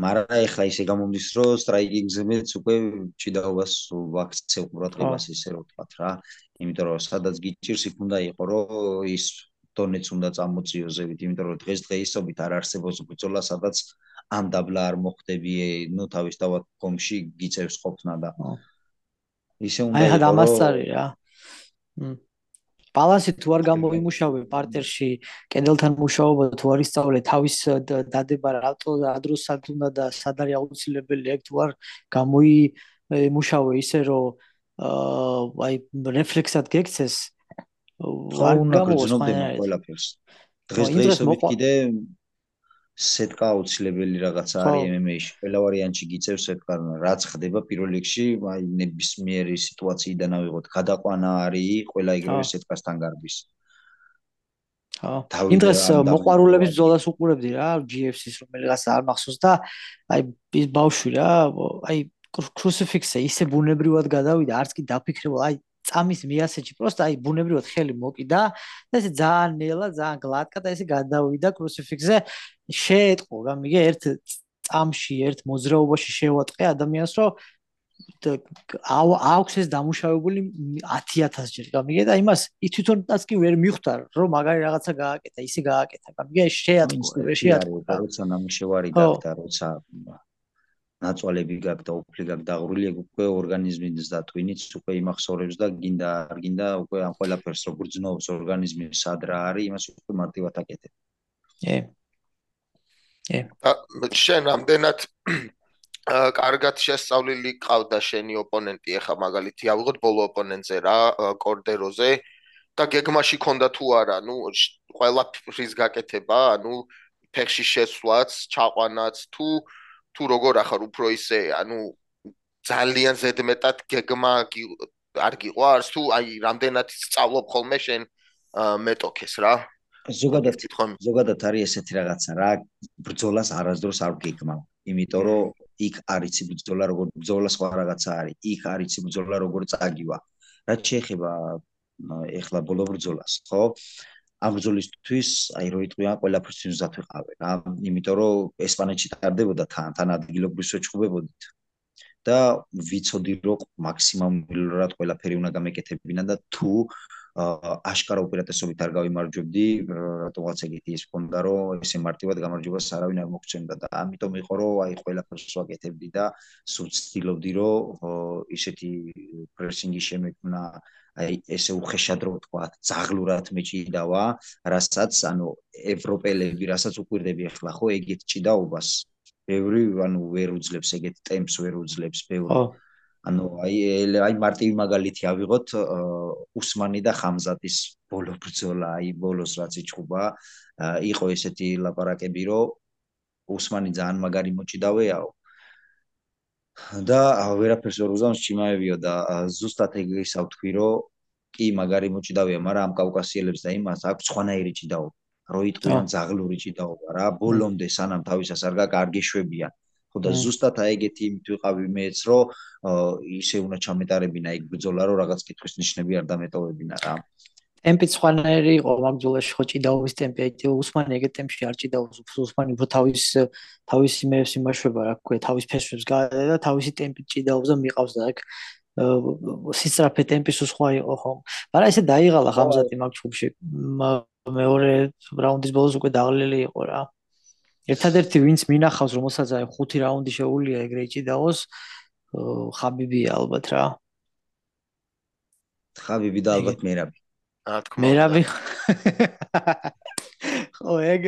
მაგრამ ახლა ისე გამომდის რომ სტრაიკინგზე მეც უკვე ჭიდაობას ვაქცე ყურადღებას ისე რომ ვთქვათ რა. იმიტომ რომ სადაც გიჭირს იქ უნდა იყო რომ ის დონეც უნდა წამოწიო ზევით იმიტომ რომ დღეს დღეისობით არ არსებობს ბრძოლა სადაც ამ დაბლა არ მოხდები, ნუ თავის თავად კომში გიწევს ყოფნა და ისე უნდა აი ხა დამასწარი რა. ბალანსი თუ არ გამოიმუშავე პარტერში, კენდელთან მუშაობა თუ არ ისწავლე თავის დადება რატო ადროსად უნდა და სად არის აუცილებელი ეგ თუ არ გამოიმუშავე ისე რომ აი რეფლექსად გექცეს არ გამოგზნობდი ყველაფერს. დღეს დღეისობით კიდე სეტკა აუცილებელი რაღაცა არის MMA-ში. ყველა ვარიანტში გიწევს სეტკა, რაც ხდება პირველ რიგში, აი ნებისმიერი სიტუაციიდან ავიღოთ, გადაყვანა არის ყველა იგივე სეტკასთან გარბის. ხო. იმ დღეს მოყარულების ბრძოლას უყურებდი რა, GFC-ს რომელიღაც არ მახსოვს და აი ის ბავშვი რა, აი კრუსიფიქსე ისე ბუნებრივად გადავიდა, არც კი დაფიქრებულ, აი წამის მიასეჭი, პროსტა აი ბუნებრივად ხელი მოკიდა და ესე ძალიან ნელა, ძალიან გლატკა და ესე გადავიდა კრუსიფიქსზე. შეეტყო, გამიგე ერთ წამში, ერთ მოძრაობაში შევატყე ადამიანს, რომ აქვს ეს დამუშავებული 10000 ჯერ, გამიგე და იმას თვითონაც კი ვერ მიხვდა, რომ მაგარი რაღაცა გააკეთა, ისე გააკეთა, გამიგე შეატყო, შეატყო, როცა ნამუშევარი გახდა, როცა ნაწვალები გაქვს და უფლი გაქვს დაღრული, ეგ უკვე ორგანიზმის და ტვინიც უკვე იმახსოვრებს და გინდა არ გინდა უკვე ამ ყველაფერს როგორ ძნობს ორგანიზმი სად რა არის, იმას უკვე მარტივად აკეთებს. ე. ე. შენ ამდენად კარგად შესწავლილი ყავდა შენი ოპონენტი, ეხა მაგალითი ავიღოთ ბოლო ოპონენტზე რა, კორდეროზე და გეგმაში ქონდა თუ არა, ну ყველაფრის გაკეთება, ანუ ფეხში შეცვლაც, ჩაყვანაც თუ თუ როგორ ახარ უფრო ისე ანუ ძალიან ზედმეტად გეგმა არ გიყვარს თუ აი რამდენად სწავლობ ხოლმე შენ მეტოქეს რა? ზოგადად ზოგადად არის ესეთი რაღაცა რა ბრძოლას არასდროს არ გეგმა იმიტომ რომ იქ არიცი ბრძოლა როგორ ბრძოლა სხვა რაღაცა არის იქ არიცი ბრძოლა როგორ წაგივა. რაც შეეხება ეხლა ბოლო ბრძოლას ხო ამ ბრძოლისთვის აი რო იტყვიან ყველაფერს მზად ვიყავე რა იმიტომ რომ ესპანეთში ტარდებოდა თან თან ადგილობრივ შეჭუბებოდით და ვიცოდი რომ მაქსიმალურად ყველაფერი უნდა გამეკეთებინა და თუ აშკარა უპირატესობით არ გავიმარჯვებდი რატომაც ეგეთი ის მქონდა რომ ესე მარტივად გამარჯვებას არავინ არ მოგცემდა და ამიტომ იყო რომ აი ყველაფერს ვაკეთებდი და სულ ცდილობდი რომ ისეთი პრესინგი შემეკნა აი ესე უხეშად რო თქვა ზაღლურად მეჭიდავა რასაც ანუ ევროპელები რასაც უკვირდები ახლა ხო ეგეთ ჭიდაობას ბევრი ანუ ვერ უძლებს ეგეთ ტემპს ვერ უძლებს ბევრი ანუ აი აი მარტივი მაგალითი ავიღოთ უსმანი და ხამზატის ბოლო ბრძოლა აი ბოლოს რაც იჭუბა იყო ესეთი ლაპარაკები რომ უსმანი ძალიან მაგარი მოჭიდავეაო და ვერაფერს ვერ უზავს ჩიმაევიო და ზუსტად ეგ ისავ თქვი რომ კი მაგარი მოჭიდავია მაგრამ ამ კავკასიელებს და იმას აქვს სხვანაირი ჭიდაობა. რო იტყვიან ზაღლური ჭიდაობა რა ბოლომდე სანამ თავისას არ გაკარგეშვებიან ხო და ზუსტად აი ეგეთი იმით ვიყავი მეც რომ ისე უნდა ჩამეტარებინა ეგ ბრძოლა რომ რაღაც კითხვის ნიშნები არ დამეტოვებინა რა. ტემპი სხვანაირი იყო მაგძულაში ხო ჭიდაობის ტემპი აი უსმანი ეგეთ ტემპში არ ჭიდაობს უსმანი უფრო თავის თავის იმებს იმაშვება რა ქვია თავის ფესვებს გაადა და თავისი ტემპი ჭიდაობს და მიყავს და აქ სისტრაფე ტემპის სხვა იყო ხო. მაგრამ ესე დაიღალა ხამზატი მაგ ჩუბში მეორე რაუნდის ბოლოს უკვე დაღლილი იყო რა ერთადერთი ვინც მინახავს რომელსაც აი ხუთი რაუნდი შეუულია ეგრე ჭიდაოს ხაბიბია ალბათ რა ხაბიბი და ალბათ მერაბი რა თქმა უნდა. მერავი ხო ეგ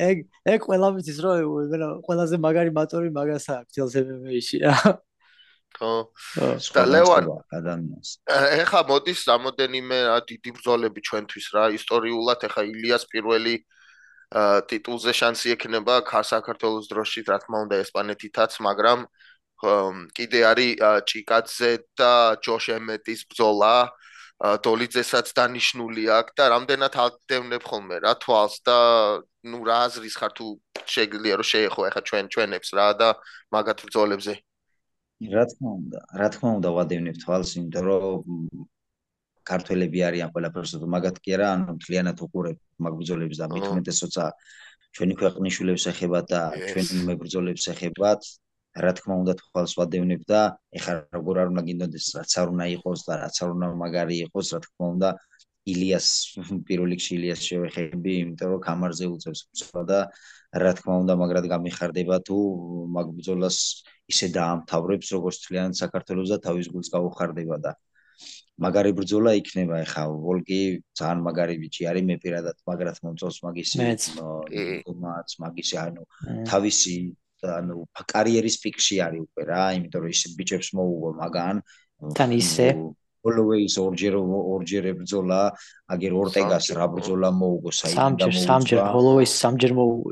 ეგ ეგ ყველა ვიცის რომ ყველაზე მაგარი მატორი მაგას აქვს თელს MMA-ში რა. ხო. და ლევან ადამიანს. ეხა მოდის რამოდენიმე დიდი ბრძოლები ჩვენთვის რა ისტორიულად ეხა ილიას პირველი ტიტულზე შანსი ექნება საქართველოს დროშით რა თქმა უნდა ესპანეთითაც მაგრამ კიდე არის ჭიკაძე და ჯოშ ემეტის ბრძოლა დოლიძესაც დანიშნული აქვს და რამდენად აკდევნებ ხოლმე რა თვალს და ნუ რა აზრის ხარ თუ შეგიძლია რომ შეეხო ახლა ჩვენ ჩვენებს რა და მაგათ ბრძოლებზე? რა თქმა უნდა რა თქმა უნდა ვადევნებ თვალს იმიტომ რომ ქართველები არიან ყველაფერს თუ მაგათ კი არა ანუ ძალიანად უყურებ მაგ ბრძოლებს და მithumetes-ოცა ჩვენი ქვეყნის შულებს ეხებათ და ჩვენ მებრძოლებს ეხებათ რა თქმა უნდა თვალს ვადევნებ და ეხლა როგორ არ უნდა გინდოდეს რაც არ უნდა იყოს და რაც არ უნდა მაგარი იყოს რა თქმა უნდა ილიას პირველ რიგში ილიას შევეხები, იმიტომ რომ კამარზე უწევს ბრძოლა და რა თქმა უნდა, მაგრად გამიხარდება თუ მაგ ბრძოლას ისე დაამთავრებს, როგორც თლიანად საქართველოს და თავის გულს გაუხარდება და მაგარი ბრძოლა იქნება ახლა ვოლკი ძალიან მაგარი ბიჭი არის მე პირადად მაგრად მომწონს მაგისი მაც მაგისი ანუ თავისი ანუ კარიერის პიკში არის უკვე რა იმიტომ რომ ის ბიჭებს მოუგო მაგან. თან ისე. Always ორჯერ ორჯერ ბრძოლა აგერ ორტეგას რა ბრძოლა მოუგო საიდან და მოუგო? სამჯერ always სამჯერ მოუგო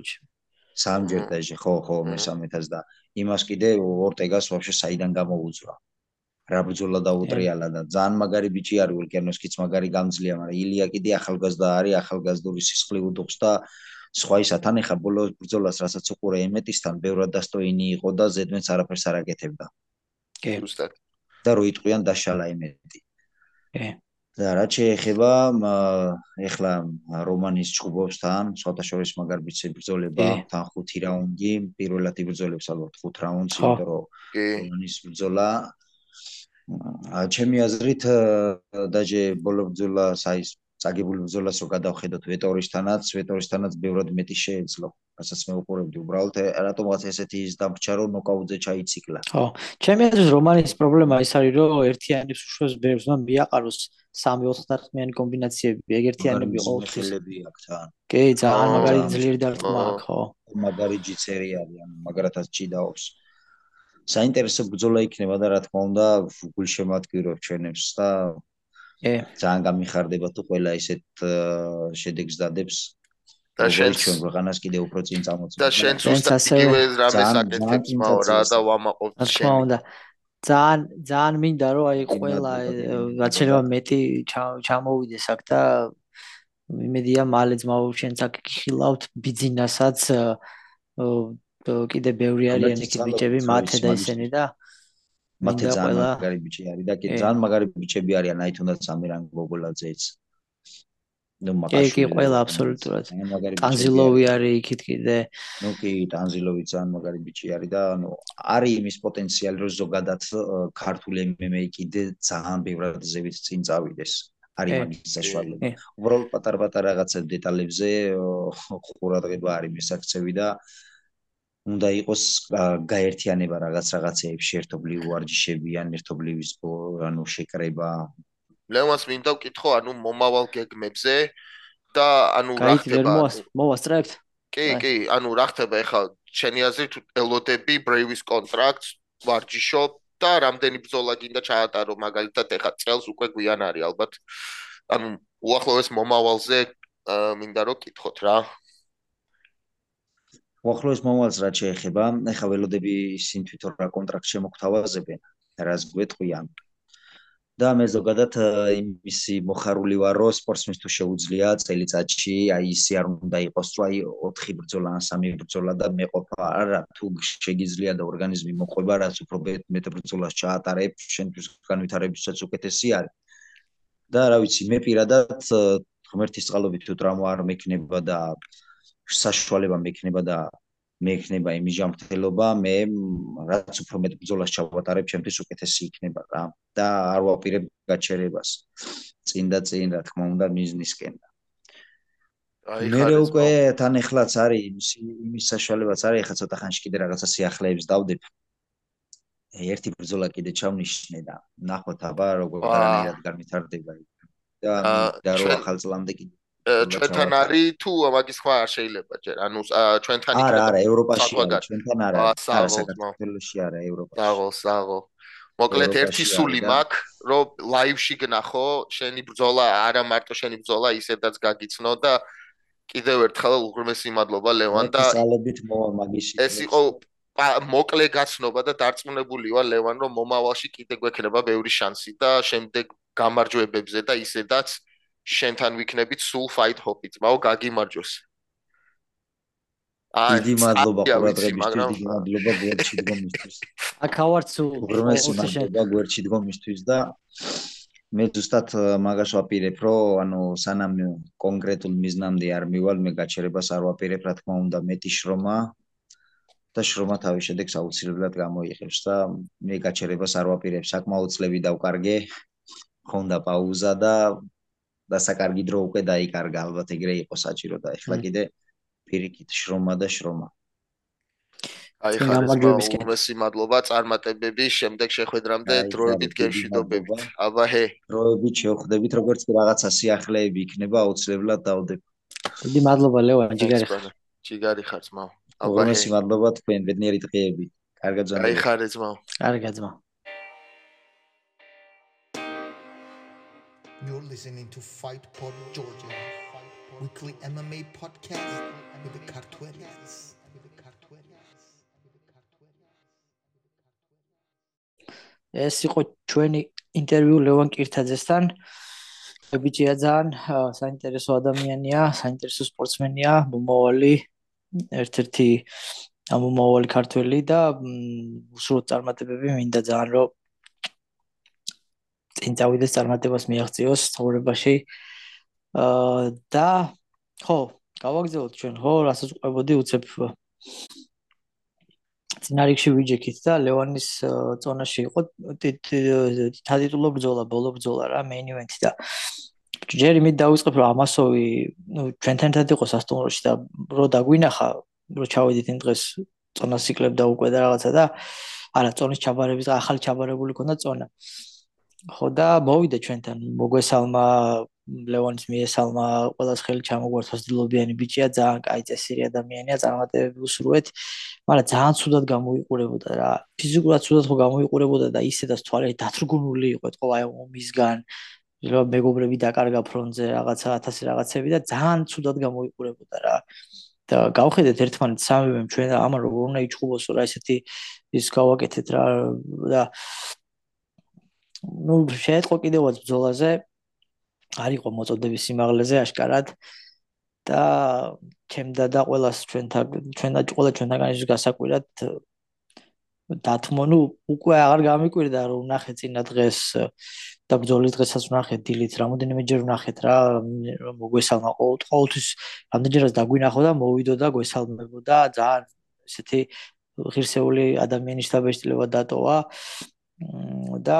სამჯერ და ხო ხო მესამეთას და იმას კიდე ორტეგას ვაფშე საიდან გამოუძრა რა ბრძოლა დაუტრიალა და ძალიან მაგარი ბიჭი არის ვულკანოსკიც მაგარი გამძლეა მაგრამ ილია კიდე ახალგაზრდა არის ახალგაზრდული სისხლი უდობს და სხვა ისათან ეხა ბოლო ბრძოლას რასაც უყურე ემეტისთან ბევრად დასტოინი იყო და ზედმეც არაფერს არ აკეთებდა. კი ზუსტად. და რო იტყვიან დაშალა ემეტი კი და რა შეეხება ეხლა რომანის ჩხუბობსთან სხვათა შორის მაგარ ბიჭი ბრძოლება თან ხუთი რაუნდი პირველად იბრძოლებს ალბათ ხუთ რაუნდს იმიტომ რომ რომანის ბრძოლა ჩემი აზრით დაჟე ბოლო ბრძოლა საის წაგებული ბრძოლას რო გადავხედოთ ვეტორისთანაც, ვეტორისთანაც ბევრად მეტი შეეძლო. რასაც მე უყურებდი, უბრალოდ რატომღაც ესეთი ის დამრჩა რომ ნოკაუტზე ჩაიციკლა. ხო, ჩემი აზრით რომანის პრობლემა ის არის რომ ერთიანებს უშვებს ბევრს, მაგრამ მიაყაროს 3-4 დარტყმიანი კომბინაციები, ეგ ერთიანები ყოველთვის ხელები აქვს თან. კი, ძალიან მაგარი ძლიერი დარტყმა აქვს, ხო. მაგარი ჯიცერი არის, ანუ მაგრათაც ჭიდაობს. საინტერესო ბრძოლა იქნება და რა თქმა უნდა გულშემატკივრობ ჩვენებს და ე ძალიან გამიხარდება თუ ყველა ისეთ შედეგს დადებს. და შენ ჩვენ ქვეყანას კიდე უფრო წინ წამოწმებს და შენ ზუსტად იგივე რამეს აკეთებს მაო რა და ვამაყობ შენ რა თქმა უნდა ძალიან ძალიან მინდა რომ აი ყველა რაც შეიძლება მეტი ჩამოვიდეს აქ და იმედია მალე ძმაო შენც აქ გიხილავთ ბიზნესაც კიდე ბევრი არიან იქ ბიჭები მათე და ისინი და მათე ძალიან მაგარი ბიჭი არის და კიდე ძალიან მაგარი ბიჭები არიან აი თუნდაც ამირან გოგოლაძეც ნუ მაგაში კი ყველა აბსოლუტურად. ტანზილოვი არის იქით კიდე. ნუ კი ტანზილოვი ძალიან მაგარი ბიჭი არის და ნუ არის იმის პოტენციალი რომ ზოგადად ქართული MMA კიდე ძალიან ბევრად ზევით წინ წავიდეს არის მაგის საშუალება. უბრალოდ პატარ-პატარ რაღაცა დეტალებზე ყურადღება არის მისაქცევი და უნდა იყოს გაერთიანება რაღაც რაღაცეებში ერთობლივ ვარჯიშები ან ერთობლივის ანუ შეკრება. ლევანს მინდა ვკითხო, ანუ მომავალ გეგმებზე და ანუ რა ხდება? მოვასწრებთ? კი, კი, ანუ რა ხდება ახლა შენი აზრით ელოდები ბრეივის კონტრაქტს ვარჯიშო და რამდენი ბრძოლა გინდა ჩაატარო მაგალითად ახლა წელს უკვე გვიან არის ალბათ. ანუ უახლოეს მომავალზე მინდა რომ კითხოთ რა. უახლოეს მომავალს რა შეეხება, ეხა ველოდები ისინი თვითონ რა კონტრაქტ შემოგთავაზებენ, რას გვეტყვიან. და მე ზოგადად იმისი მოხარული ვარ, რომ სპორტსმენს თუ შეუძლია წელიწადში, აი ისე არ უნდა იყოს, რომ აი 4 ბრძოლა ან 3 ბრძოლა და მეყოფა, არა, თუ შეგიძლია და ორგანიზმი მოყვება, რაც უფრო მეტ ბრძოლას ჩაატარებ, შენთვის განვითარებისაც უკეთესი არის. და რა ვიცი, მე პირადად ღმერთის წყალობით თუ ტრამვა არ მექნება და საშუალება მექნება და მექნება იმის ჯანმრთელობა, მე რაც უფრო მეტ ბრძოლას ჩავატარებ, ჩემთვის უკეთესი იქნება რა და არ ვაპირებ გაჩერებას. წინ და წინ, რა თქმა უნდა, მიზნისკენ. ხარ ეს უკვე თან ეხლაც არის იმის იმის საშუალებაც არის, ეხლა ცოტა ხანში კიდე რაღაცა სიახლეებს დავდებ. ერთი ბრძოლა კიდე ჩავნიშნე და ნახოთ აბა როგორ განიერად განვითარდება. და და რო ახალ წლამდე კიდე ჩვენთან არის თუ მაგის ხმა არ შეიძლება ჯერ? ანუ ჩვენთან იქნება არა არა ევროპაში ჩვენთან არა არა საქართველოსში არა ევროპაში. საღო საღო მოკლედ ერთი სული მაქვს რომ ლაივში გნახო შენი ბრძოლა არა მარტო შენი ბრძოლა ისედაც გაგიცნო და კიდევ ერთხელ უღრმესი მადლობა ლევან და ძალებით მოვა მაგიში ეს იყო მოკლე გაცნობა და დარწმუნებული ვარ ლევან რომ მომავალში კიდე გვექნება ბევრი შანსი და შემდეგ გამარჯვებებზე და ისედაც შენთან ვიქნებით სულ fight hop-ით. მაო გაგიმარჯოს. აი, დიდი მადლობა ყურადღებისთვის, დიდი მადლობა გვერდში დგომისთვის. აკავარცუ, უბრალესი მადლობა გვერდში დგომისთვის და მე ზუსტად მაგას ვაპირებ, რომ ანუ სანამ კონკრეტულ მიზნამდე არ მივალ, მე გაჩერებას არ ვაპირებ, რა თქმა უნდა, მეტი შრომა და შრომა თავის შედეგს აუცილებლად გამოიღებს და მე გაჩერებას არ ვაპირებ, საკმაოდ წლები დავკარგე. ხონდა პაუზა და და საკარგი დრო უკვე დაიკარგა ალბათ ეგრე იყო საჭირო და ეხლა კიდე პირიქით შრომა და შრომა. აი ხარისმა უმესი მადლობა წარმატებები შემდეგ შეხვედრამდე დროებით გეშვიდობებით აბა ჰე. დროებით შევხვდებით როგორც კი რაღაცა სიახლეები იქნება აუცილებლად დავდებ. დიდი მადლობა ლევან ჯიგარი. ხარ ჯიგარი ხარ ძმაო აბა უმესი მადლობა თქვენ ბედნიერი დღეები კარგად ზამთარი აი ხარ ძმაო კარგად ძმაო You're listening to Fight Pod Georgia, weekly MMA podcast with the Cartuerians. ეს იყო ჩვენი ინტერვიუ ლევან კირთაძესთან. ბიჭია ძალიან საინტერესო ადამიანია, საინტერესო სპორტსმენია, მომავალი ერთ-ერთი ამომავალი ქართველი და უშუალოდ წარმატებები მინდა ძალიან რომ წინ წავიდეს წარმატებას მიაღწიოს ცხოვრებაში. აა და ხო, გავაგზავნოთ ჩვენ ხო, რასაც ყვებოდი უცებ წინარიგში ვიჯექით და ლევანის ზონაში იყო თადიტულო ბრძოლა, ბოლო ბრძოლა რა, main event და ჯერი მე დავიწყებ რომ ამასოვი, ნუ ჩვენთან ერთად იყო სასტუმროში და რო დაგვინახა, რო ჩავედით იმ დღეს ზონას იკლებდა უკვე და რაღაცა და არა, ზონის ჩაბარების ახალი ჩაბარებული ქონდა ზონა. ხო და მოვიდა ჩვენთან. მოგვესალმა ლევონის მიესალმა ყველას ხელი ჩამოგვარცხოს დილობიანი ბიჭია ძალიან კაი წესიერი ადამიანია წარმატებები უსურვეთ მაგრამ ძალიან ცუდად გამოიყურებოდა რა. ფიზიკურად ცუდად ხო გამოიყურებოდა და ისედაც თვალები დათრგუნული იყო ეთქო აი ომისგან რომ მეგობრები დაკარგა ფრონტზე რაღაცა 1000 რაღაცები და ძალიან ცუდად გამოიყურებოდა რა. და გავხედეთ ერთმანეთს სამივე ჩვენ ამან როგორ უნდა იჭუბოსო რა ესეთი ის გავაკეთეთ რა. და ну შეეთყო კიდევაც ბძოლაზე არ იყო მოწოდების სიმაღლეზე აშკარად. და ჩემდა და ყოველას ჩვენთან ჩვენდა ყველა ჩვენთანგან ის გასაკვირად დათმო. ნუ უკვე აღარ გამიკვირდა რომ ნახე წინა დღეს და ბძოლის დღესაც ნახე დილით რამოდენიმე ჯერ ნახეთ რა რომ მოგვესალმა ყოველთვის რამდენჯერაც დაგვინახო და მოვიდო და გვესალმებო და ძალიან ესეთი ღირსეული ადამიანის დაბეჭდილება დატოვა. და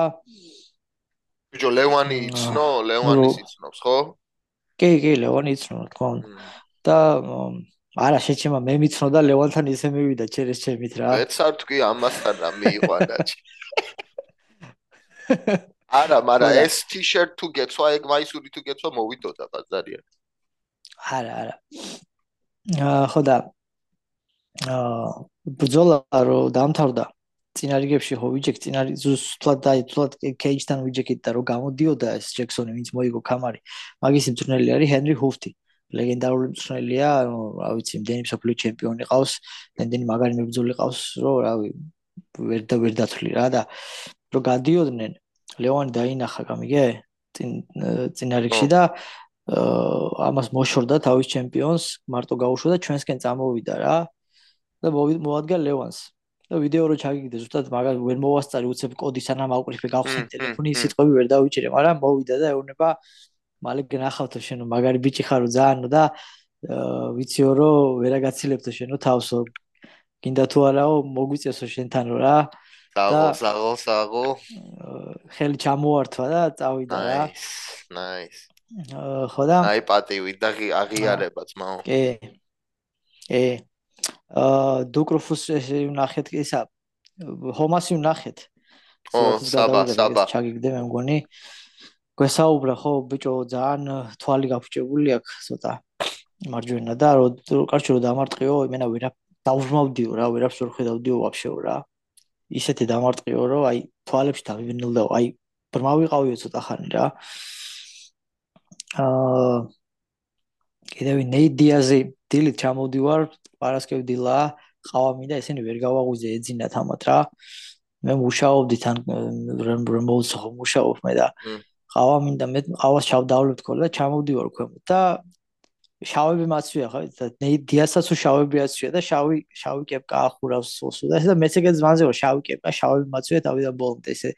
ბიჭო ლევანი იცნო? ლევანი იცნობს ხო? კი კი ლევანი იცნო თქო და არა შეჩემა მე მიცნო და ლევანთან ისე მივიდა ჩერეს ჩემით რა. მეც არ თქვი ამასთან რა მიიყვანა არა მაგრამ ეს ტიშერტ თუ გეცვა ეგ მაისური თუ გეცვა მოვიდოდა ბაზარია არა არა. აა ხო და აა ბძოლა რო დამთავრდა წინარიგებში ხო ვიჯექ წინარი ზუსტად და თულად კეიჯთან ვიჯექით და რომ გამოდიოდა ეს ჯექსონი ვინც მოიგო კამარი მაგის მწვრთნელი არის ჰენრი ჰუფტი ლეგენდარული მწვრთნელია რა ვიცი იმდენი მსოფლიო ჩემპიონი ყავს იმდენი მაგარი მებრძოლი ყავს რომ რავი ვერ და ვერ დათვლი რა და რომ გადიოდნენ ლეონი დაინახა გამიგე წინ წინარიგში და ამას მოშორდა თავის ჩემპიონს მარტო გაუშვა და ჩვენსკენ წამოვიდა რა და მოადგა ლევანს და ვიდეო რო ჩაგიგდე ზუსტად მაგას ვერ მოვასწარი უცებ კოდი სანამ აუკრიფე გავხსენ ტელეფონი სიტყვები ვერ დავიჭირე მაგრამ მოვიდა და ეუბნება მალე გნახავთო შენო მაგარი ბიჭი ხარო ძალიანო და ვიციო რომ ვერაგაცილებთო შენო თავსო. გინდა თუ არაო მოგვიწესო შენთანო რა. და საღო საღო. ხელი ჩამოართვა და წავიდა რა. ნაის ხო და აი პატივი და აღიარება ძმაო კი კი აა დუკროფუს ესე ვნახეთ კი ისა ჰომასი ვნახეთ ო საბა საბა. ჩაგიგდე მე მგონი. გვესაუბრა ხო ბიჭო ძალიან თვალი გაფუჭებული აქვს ცოტა მარჯვენა და რო კარჩო რო დამარტყიო იმენა ვერა დავვრმავდიო რა ვერაფერს ვერ ხედავდიო ვაფშეო რა. ისეთი დამარტყიო რომ აი თვალებში დავივნილდა აი ბრმავიყავიო ცოტა ხანი რა. აა კიდევ ნეიდიაზე დილით ჩამოვდივარ პარასკევ დილა ყავა მინდა ესენი ვერ გავაღვიძე ეძინათ ამათ რა. მე მუშაობდი თან რემბრემოულს ხო მუშაობ მე და ყავა მინდა მე ყავას ჩავდავლებ თქო და ჩამოვდივარ ქვემოთ და შავები მაცვია ხო და დიასაც შავები აცვია და შავი შავი კეპკა ახურავს სულსუ და ეს და მეც ეგეთ ზმანზე ვარ შავი კეპკა შავები მაცვია თავიდან ბოლომდე ესე.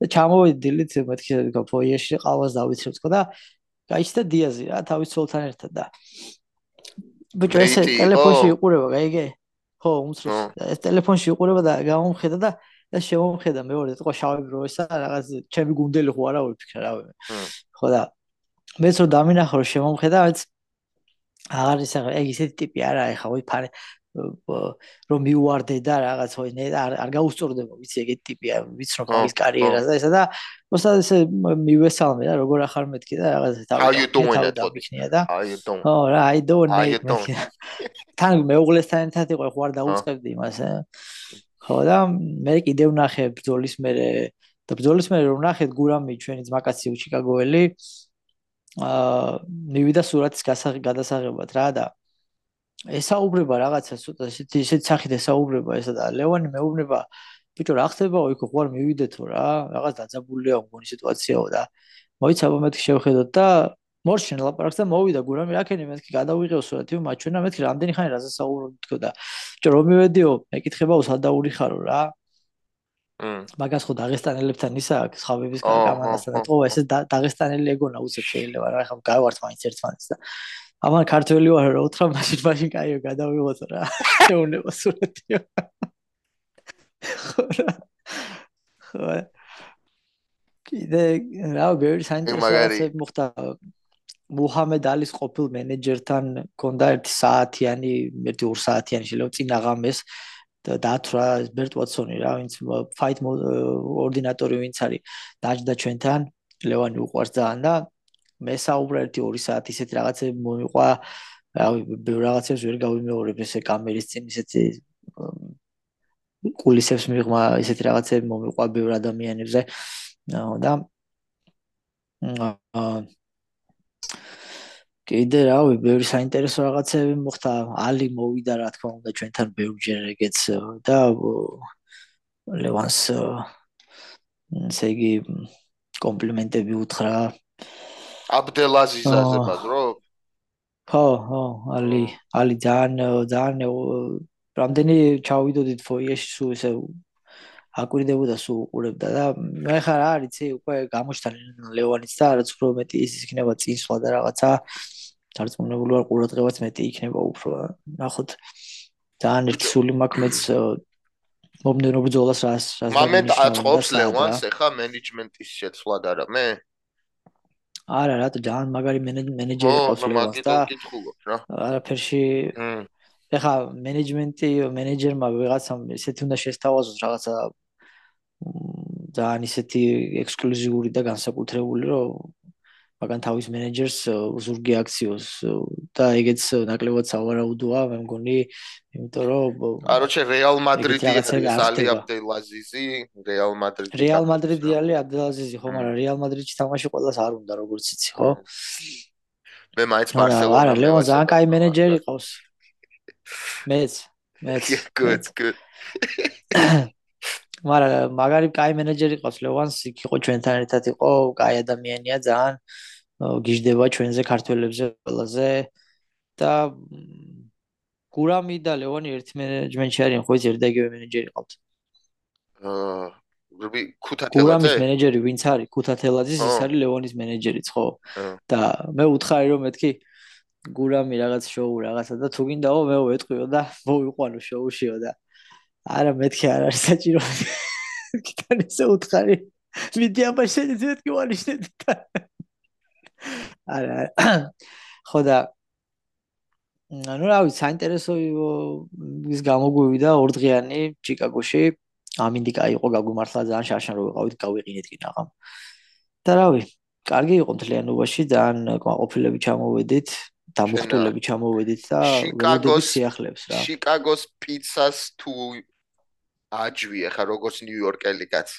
და ჩამოვიდი დილით მეთქი ფოიეში ყავას დავიცრებ თქო და გაიჩნდა დიაზი რა თავის ცოლთან ერთად და ბიჭო ესე ტელეფონში იყურება, გაიგე? ხო, უმცროს. ეს ტელეფონში იყურება და გამომხედა და და შემომხედა მეორე, თქო შავი ბრო ესა რაღაც ჩემი გუნდელი ხო არა ვიფიქრე რა ვე. ხო და მეც რომ დამინახო რომ შემომხედა, მეც აღარ ისე ეგ ისეთი ტიპი არა, ეხა ვი ფარე რომ მიუვარდე და რაღაც ხო არ არ გაუსწორდება ვიცი ეგეთი ტიპია ვიცი რომ მაგის კარიერას და ესა და უბრალოდ ესე მივესალმე და როგორ ახარ მეთქი და რაღაც თავი დავიქნია და აი დონ ო რა აი დონ თან მეუღლესთან ერთად იყო ხო არ დაუწყებდი იმას ხო და მე კიდევ ნახე ბძოლის მერე და ბძოლის მერე რომ ნახეთ გურამი ჩვენი ძმაკაცი ჩიკაგოელი აა მივიდა სურათის გადასაღებად რა და ესაუბრება რაღაცა ცოტა ისეთი ისეთი სახით ესაუბრება ესა და ლევანი მეუბნება ბიჭო რა ხდებაო იქ ხო არ მივიდეთო რა რაღაც დაძაბულია მგონი სიტუაციაო და მოიცა მომეთქი შევხედოთ და მორშენ ლაპარაკს და მოვიდა გურამი რაკენი მეთქი გადავიღეო სურათი მაჩვენა მეთქი რამდენი ხანი რაზე საუბრობ თქო და ბიჭო რომ მივედიო მეკითხება უსადაურიხარო რა. მაგას ხო დაღესტანელებთან ისა აქვს ხაბიბის კამანასთან და თქო ესე დაღესტანელი ეგონა უცებ შეიძლება რა ხა გავართ მაინც ერთმანეთს და ამა ქართველი ვარ რა უთხრა მაშინ მაშინ კაიო გადავიღოთ რა. შეუნება სურათიო ხო რა. ხო კიდე რა ბევრი საინტერესო მოხდა. მუჰამედ ალის ყოფილ მენეჯერთან გონდა 1 საათიანი, 1-2 საათიანი შეიძლება წინ აღამეს დათრა ბერტ ვატსონი რა, ვინც ფაით ორდინატორი ვინც არის, დაჯდა ჩვენთან, ლევანი უყვარს ძალიან და მე საუბრა ერთი 2 საათი ისეთი რაღაცები მომიყვა რავი ბევრ რაღაცებს ვერ გავიმეორებ ესე კამერის წინ ისეთი კულისებს მიღმა ისეთი რაღაცები მომიყვა ბევრ ადამიანებზე. და აა კიდე რავი ბევრი საინტერესო რაღაცები მოხდა. ალი მოვიდა რა თქმა უნდა ჩვენთან ბევრჯერ ეგეც და ლევანს ესე იგი კომპლიმენტები უთხრა აბდელაზიზაზე ბაზრო? ხო, ხო, ალი, ალი ძალიან ძალიან რამდენი ჩავიდოდით ფოიეში სულ ესე აკვირდებოდა სულ უყურებდა და მე ხარ არიცი უკვე გამოჩთან ლევანიც და რაც უფრო მეტი ის იქნება წინსვლა და რაღაცა დარწმუნებული ვარ ყურადღებაც მეტი იქნება უფრო ნახოთ ძალიან ერთი სული მაქვს მეც მომდენო ბრძოლას რას რას მომენტ აწყობს ლევანს ეხა მენეჯმენტის შეცვლა და რა მე არა რატო ძალიან მაგარი მენეჯერი ყავს ლევანს და არაფერში ეხა მენეჯმენტი მენეჯერმა ვიღაცამ ისეთი უნდა შესთავაზოს რაღაცა ძალიან ისეთი ექსკლუზიური და განსაკუთრებული რომ მაგან თავის მენეჯერს ზურგი აქციოს და ეგეც ნაკლებად სავარაუდოა მე მგონი იმიტომ რომ კაროჩე რეალ მადრიდი ალი აბდელაზიზი რეალ მადრიდი რეალ მადრიდი ალი აბდელაზიზი ხო მაგრამ რეალ მადრიდში თამაში ყოველას არ უნდა როგორც იცი ხო? მე მაინც ბარსელონა არა ლეონ ძალიან კაი მენეჯერი ყავს. მეც მეც good good მაგრამ მაგარი კაი მენეჯერი ყავს ლევანს იქ იყო ჩვენთან ერთად იყო კაი ადამიანია ძალიან გიждდება ჩვენზე ქართველებზე ყველაზე. და გურამი და ლევონი ერთ მენეჯმენტში არიან ხო ის ერთდაგივე მენეჯერი ყავთ. აა რუბი ქუთათელაძე? გურამის მენეჯერი ვინც არის? ქუთათელაძის ის არის ლევონის მენეჯერიც ხო. და მე უთხარი რომ მეთქი გურამი რაღაც შოუ რაღაცა და თუ გინდაო მე ვეტყვიო და მოვიყვანო შოუშიო და არა მეთქი არ არის საჭირო. კიტანი ისე უთხარი. მიდი აბა შენ ძეთ გივალიშნე და არა ხო და ну რავი საინტერესო ის გამოგვივიდა ორდღიანი ჩიკაგოში. ამინდიკა იყო გაგვიმართლა ძალიან შარშან რო ვიყავით გავიყინეთ კი ნაღამ და რავი კარგი იყო მთლიანობაში ძალიან ყოფილები ჩამოვედით დამხტულები ჩამოვედით და შიკაგოს სიახლებს რა. შიკაგოს პიცას თუ აჯვი ახლა როგორც ნიუ-იორკელი კაცი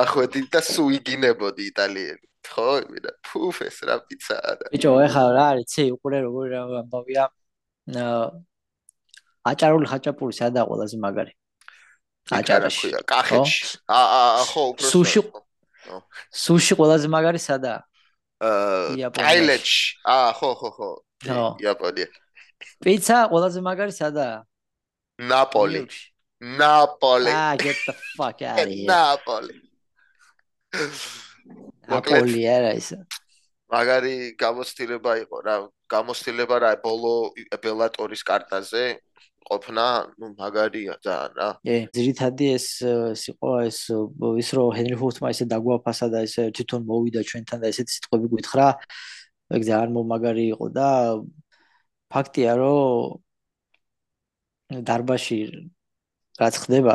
ახვედი და სუიგინებოდი იტალიელი. ხო იმენა ფუფ ეს რა პიცაა და ბიჭო ეხლა რა არის ცი უყურე როგორი რა ამბავია აჭარული ხაჭაპური სადა ყველაზე მაგარი? აჭარაში კახეთში. აა ხო უფრო სუში სუში ყველაზე მაგარი სადა აა ტაილეთში აა ხო ხო ხო. იაპონია. პიცა ყველაზე მაგარი სადა ნაპოლი. ნაპოლი. აა get the fuck out of here. ნაპოლი აპოლი არა ის მაგარი გამოცდილება იყო რა გამოცდილება რა ბოლო ბელატორის კარტაზე ყოფნა, ну, მაგარია ძალიან რა. ე, ძირითადად ეს იყო ეს ის რომ ჰენრი ჰუთმა ისე დაგვაფასა და ესე თვითონ მოვიდა ჩვენთან და ესეთი სიტყვები გითხრა. ეგ ძალიან მომაგარი იყო და ფაქტია რომ დარბაში რაც ხდება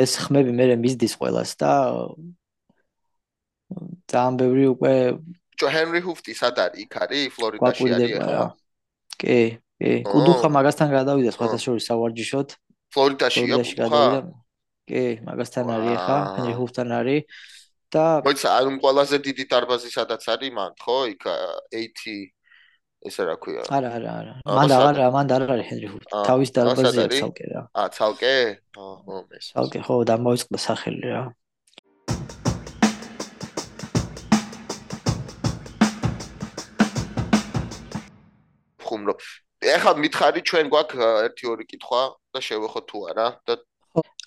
ეს ხმები მე მისდის ყოველას და ძალიან ბევრი უკვე ჯო ჰენრი ჰუფტი სად არის? იქ არის? ფლორიდაში არის ახლა? კი კი. კუდუხა მაგასთან გადავიდა სხვათა შორის სავარჯიშოდ. ფლორიდაშია კუდუხა კი მაგასთან არის ახლა ჰენრი ჰუფტთან არის და მოიცა ანუ ყველაზე დიდი დარბაზი სადაც არის მან ხო? იქ 80 ესე რა ქვია? არა არა არა. მან არა მან არ არის ჰენრი ჰუფტი თავის დარბაზია ცალკე რა. აა ცალკე? აჰა მეს ცალკე ხო და მოიწყდა სახელი რა. ხუმრო ეხლა მითხარი ჩვენ გვაქვს ერთი ორი კითხვა და შევეხო თუ არა და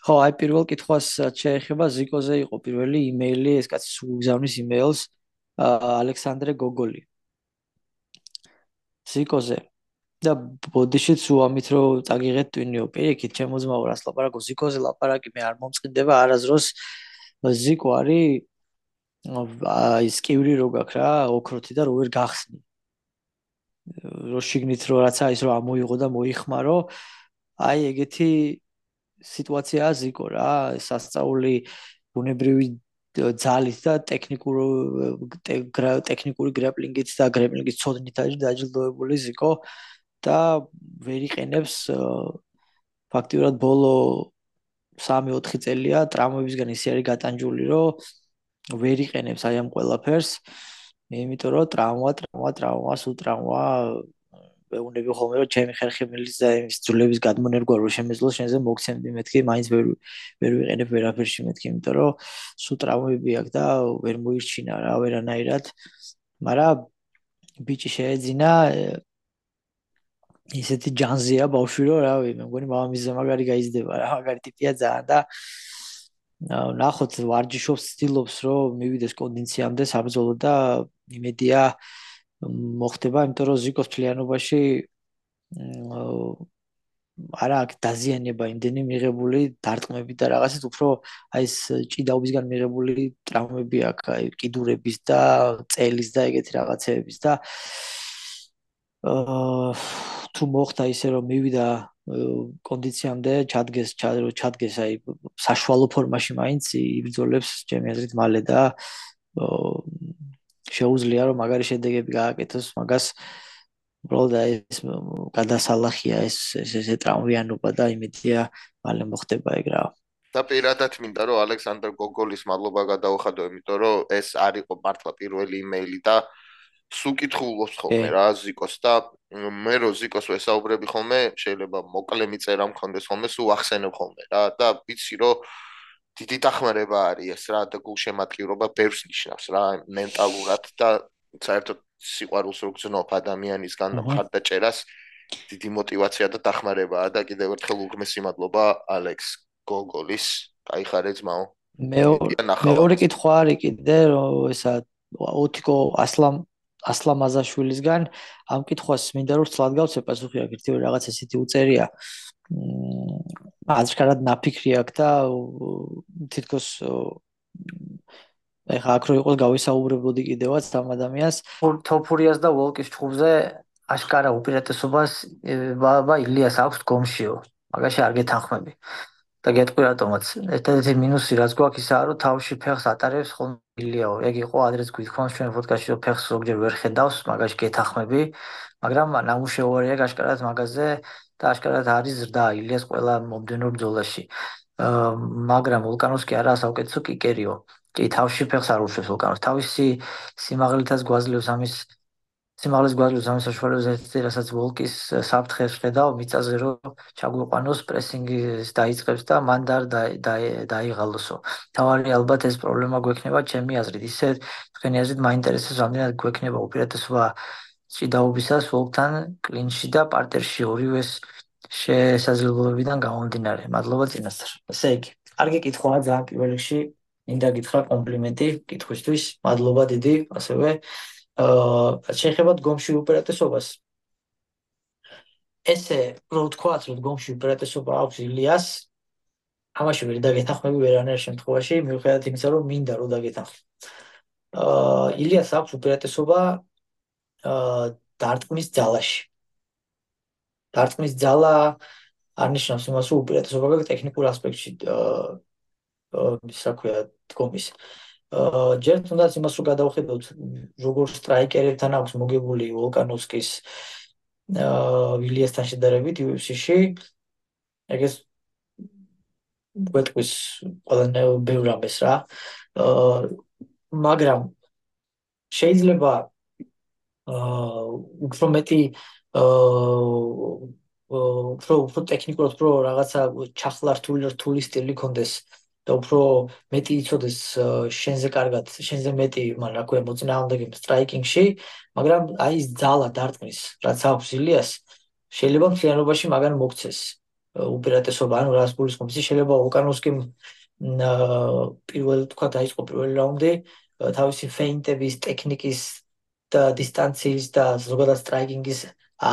ხო აი პირველ კითხვას შეეხება ზიკოზე იყო პირველი იმეილი ეს კაცი სულგზავნის იმეილს ალექსანდრე გოგოლი ზიკოზე და ბოდიში თუ ამით რომ წაგიღეთ ტვინიო პირიქით ჩემოძმაო რას ლაპარაკო ზიკოზე ლაპარაკი მე არ მომწყდება არაზროს ზიკო არის აი სკივრი რო გაქვს რა ოქროთი და რო ვერ გახსნი. რო შიგნით რო რაცა ის რო ამოიღო და მოიხმარო აი ეგეთი სიტუაციაა ზიკო რა. სასწაული ბუნებრივი ძალით და ტექნიკურ ტექნიკური გრაპლინგით და გრაპლინგის ცოდნით არის დაჯილდოებული ზიკო და ვერ იყენებს ფაქტიურად ბოლო 3-4 წელია ტრამვებისგან ისე არის გატანჯული რომ ვერ იყენებს აი ამ ყველაფერს იმიტომ რომ ტრამვა ტრამვა სულ ტრამვა ვეუბნები ხოლმე რომ ჩემი ხერხი მილის და იმის ძულების გადმონერგვა რო შემეძლო შენზე მოგცემდი მეთქი მაინც ვერ ვერ ვიყენებ ვერაფერში მეთქი იმიტომ რომ სუ ტრამვები აქვს და ვერ მოირჩინა რა ვერანაირად. მაგრამ ბიჭი შეეძინა ისეთი ჯანზია ბავშვი რომ რავი მე მგონი მამამისზე მაგარი გაიზდება რა მაგარი ტიპია ძალიან და ნახოთ ვარჯიშობს ცდილობს რომ მივიდეს კონდიციამდე საბრძოლო და იმედია მოხდება, იმიტომ რომ ზიკოს ფლიანობაში არა აქ დაზიანება იმდენი მიღებული დარტყმები და რაღაცეთ უფრო აი ეს ჭიდაობისგან მიღებული ტრავმები აქ აი კიდურების და წელის და ეგეთი რაღაცეების და აა თუ მოხდა ისე რომ მივიდა კონდიციამდე ჩადგეს ჩადგეს აი საშუალო ფორმაში მაინც იბრძოლებს ჩემი აზრით მალე და შეუძლია რომ მაგარი შედეგები გააკეთოს მაგას უბრალოდ ეს გადასალახია ეს ესე ტრამვიანობა და იმედია მალე მოხდება ეგ რა. და პირადად მინდა რომ ალექსანდრ გოგოლის მადლობა გადაუხადო იმიტომ რომ ეს არისო მართლა პირველი იმეილი და სუკითხულობს ხოლმე რა ზიკოს და მე რო ზიკოს ვესაუბრები ხოლმე შეიძლება მოკლე მიწერა მქონდეს ხოლმე სულ ახსენებ ხოლმე რა და ვიცი რომ დიდი დახმარება არის ეს რა და გულშემატკივრობა ბევრს ნიშნავს რა მენტალურად და საერთოდ სიყვარულს რო გძნობ ადამიანის განმხარდაჭერას დიდი мотивацია და დახმარებაა და კიდევ ერთხელ უღმესი მადლობა ალექს გოგოლის. გაიხარე ძმაო. მეორე მეორე კითხვა არის კიდე რომ ესა ოთიკო ასლამ ასლამ აზაშვილისგან ამ კითხვას მინდა რომ ცლად გავცე პასუხი აქ ერთი რაღაც ესეთი უწერია. აჩქარად ნაფიქრი აქვს და თითქოს ეხა აქ რო იყოს გავისაუბრებოდი კიდევაც ამ ადამიანს. თოფურიას და ვოლკის ჩხუბზე აშკარა უპირატესობას ბაბა ილიას აქვს გომშიო. მაგაში არ გეთანხმები. და გეტყვი რატომაც. ერთადერთი მინუსი რაც გვაქვს ისაა რომ თავში ფეხს ატარებს ხოლმე ილიაო. ეგ იყო ადრეს გვითხოვს ჩვენ პოდკასტში რომ ფეხს ზოგჯერ ვერ ხედავს მაგაში გეთანხმები. მაგრამ ნამუშევარია გაშკარად მაგაზე და აშკარად არის ზრდა ილიას ყველა მომდენო ბრძოლაში. აა მაგრამ ვულკანოვსკი არა საუკეთესო კიკერიო. კი თავში ფეხს არ უშვებს ვულკანოვს. თავისი სიმაღლითაც გვაძლევს ამის სიმაღლის გვაძლევს ამის საშუალებებს, რასაც ვოლკის საფრთხეს ხედავ მიწაზე რომ ჩაგვიყვანოს პრესინგის დაიწყებს და მან და დაიღალოსო. თავარი ალბათ ეს პრობლემა გვექნება ჩემი აზრით. ისე თქვენი აზრით მაინტერესებს რამდენად გვექნება უპირატესობა ჭიდაობისას ვოლკთან კლინში და პარტერში ორივეს შესაძლებლობებიდან გამომდინარე. მადლობა წინასწარ. ესე იგი, კარგი კითხვაა ძალიან პირველ რიგში. მინდა გითხრა კომპლიმენტი კითხვისთვის. მადლობა დიდი, ასევე აა შეეხება დგომში უპირატესობას. ესე რო ვთქვათ, რომ გონში უპირატესობა აქვს ილიას, ამაში ვერ დაგეთანხმები ვერანაირ შემთხვევაში, მიუხედავად იმისა, რომ მინდა რომ დაგეთანხმო. აა ილიას აქვს უპირატესობა აა დარტყმის ძალაში. დარტყმის ძალა არნიშნავს იმას, რომ უპირატესობა გაქვს ტექნიკურ ასპექტში აა ისა ქვია დგომის. აა ჯერ თუნდაც იმას რომ გადავხედოთ, როგორ სტრაიკერებთან აქვს მოგებული ვოლკანოვსკის აა ვილიასთან შედარებით UFC-ში, ეგეს გვეტყვის ყველა ბევრ ამეს რა. აა მაგრამ შეიძლება უფრო მეტი უფრო უფრო ტექნიკურად უფრო რაღაცა ჩახლართული რთული სტილი კონდეს და უფრო მეტი იცოდეს შენზე კარგად, შენზე მეტი, მაგრამ რა ქვია, მოწინააღმდეგე სტრაიკინგში, მაგრამ აი ეს ძალა დარტყმის, რაც აქვს ილიას, შეიძლება მთლიანობაში მაგან მოგცეს. უპირატესობა, ანუ რას გულისხმობს, შეიძლება ოკანოვსკიმ პირველ თქვა დაიწყო პირველი რაუნდი, თავისი ფეინტების, ტექნიკის და დისტანციის და ზოგადად სტრაიკინგის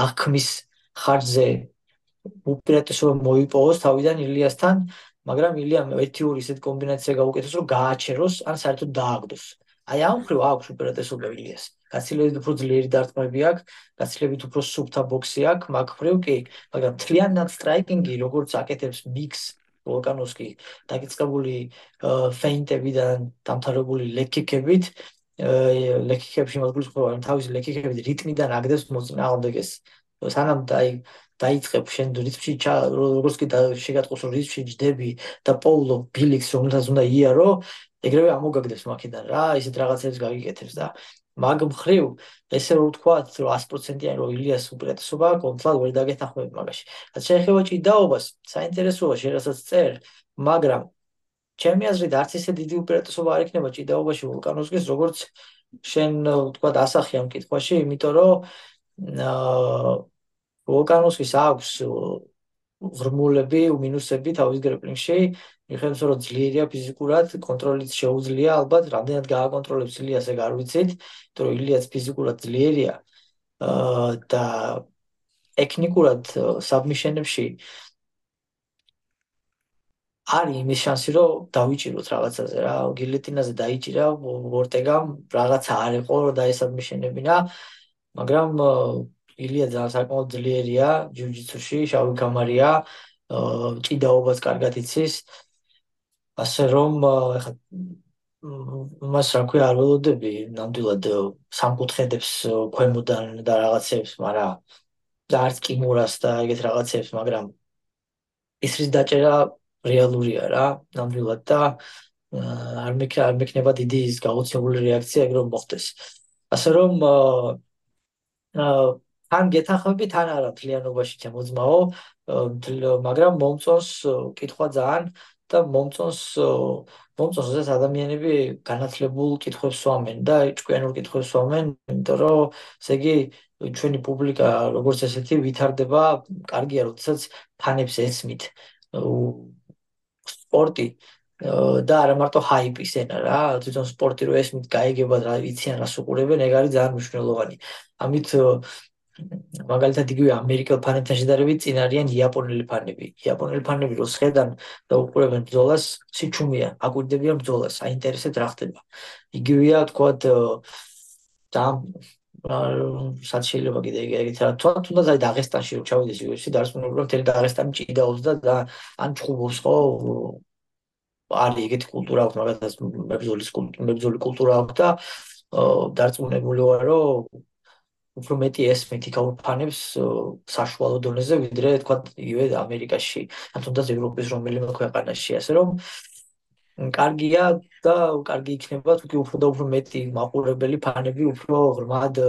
აღქმის ხარჯზე უპირატესობა მოიპოვოს თავიდან ილიასთან, მაგრამ ილიამ ერთი ორი ისეთ კომბინაცია გაუკეთოს, რომ გააჩეროს, ან საერთოდ დააგდოს. აი ამ ხრივ აქვს უპირატესობა ილიას. გაცილებით უფრო ძლიერი დარტყმები აქვს, გაცილებით უფრო სუფთა ბოქსი აქვს, მაგ ხრივ კი, მაგრამ თლიანად სტრაიკინგი, როგორც აკეთებს მიქს ვოლკანოვსკი, დაგიწყებული ფეინტებიდან დამთავრებული ლეკიკებით, ლეკიკებში მოგვიწყობა, რომ თავის ლეკიკებით რიტმიდან აგდებს მოწინააღმდეგეს. სანამ დაი დაიწყებ შენ რიცხვი როგორც კი შეგატყოს რომ რიცხვი ჯდები და პოულო ბილიქს რომელსაც უნდა იარო ეგრევე ამოგაგდებს მაქედან რა ისეთ რაღაცებს გაგიკეთებს და მაგ მხრივ ესე რომ ვთქვა რომ 100%-იანი რომ ილიას უპირატესობა კონტროლ ვერ დაგეთანხმები მაგაში რაც შეეხება ჭიდაობას საინტერესოა შენ რასაც წერ მაგრამ ჩემი აზრით არც ისე დიდი უპირატესობა არ იქნება ჭიდაობაში ვულკანოსკის როგორც შენ ვთქვა ასახი ამ კითხვაში იმიტომ რომ აა ვულკანოსკის აქვს ღრმულები, მინუსები თავის გრეპლინგში, მიხედავს რომ ძლიერია ფიზიკურად, კონტროლით შეუძლია, ალბათ რამდენად გააკონტროლებს ილიას ეგ არ ვიცით, იმიტომ რომ ილიას ფიზიკურად ძლიერია. აა და ტექნიკურად საბმიშენებში არის იმის შანსი რომ დავიჭიროთ რაღაცაზე რა, გილეტინაზე დაიჭირა ვორტეგამ, რაღაცა არ იყო რომ დაესაბმიშენებინა, მაგრამ ილია ძალიან საკმაოდ ძლიერია ჯუჯიცუში, შავი გამარია, ჭიდაობას კარგად იცის. ასე რომ ეხა მას რა ქვია არ ველოდები ნამდვილად სამკუთხედებს ქვემოდან და რაღაცებს, მაგრამ და არც კიმურას და ეგეთ რაღაცებს, მაგრამ ის რის დაჭერა რეალურია რა, ნამდვილად და არ მექნება არ მექნება დიდი ის გაუცებული რეაქცია ეგ რომ მოხდეს. ასე რომ აა თან გეთახმები თან არა თლიანობაში ჩემოძმაო მაგრამ მომწონს კითხვა ძალიან და მომწონს მომწონს ეს ადამიანები განათლებულ კითხვებს სვამენ და ჭკვიანურ კითხვებს სვამენ იმიტომ რომ ესე იგი ჩვენი პუბლიკა როგორც ესეთი ვითარდება კარგია როდესაც ფანებს ესმით სპორტი და არა მარტო ჰაიპის ენა რა თვითონ სპორტი რო ესმით გაიგებად რა იციან რას უყურებენ ეგ არის ძალიან მნიშვნელოვანი ამით მაგალითად იგივე ამერიკელ ფანებთან შედარებით წინ არიან იაპონელი ფანები. იაპონელი ფანები რო შედან და უყურებენ ბრძოლას, სიჩუმეა, აკვირდებიან ბრძოლას, აინტერესებს რა ხდება. იგივეა თქვა და სად შეიძლება კიდე ეგეთ რა თქვა თუნდაც აი დაღესტანში რო ჩავიდეს დარწმუნებული რომ თელი დაღესტანი ჭიდაობს და ან ჩხუბობს ხო? არის ეგეთი კულტურა აქვს მაგათაც მებრძოლის კულტურა მებრძოლი კულტურა აქვს და დარწმუნებული ვარ რომ უფრო მეტი ესმით იქაურფანებს საშუალო დონეზე ვიდრე თქვა იგივე ამერიკაში ან თუნდაც ევროპის რომელიმე ქვეყანაში ასე რომ კარგია და კარგი იქნება თუ კი უფრო და უფრო მეტი მაყურებელი ფანები უფრო ღრმად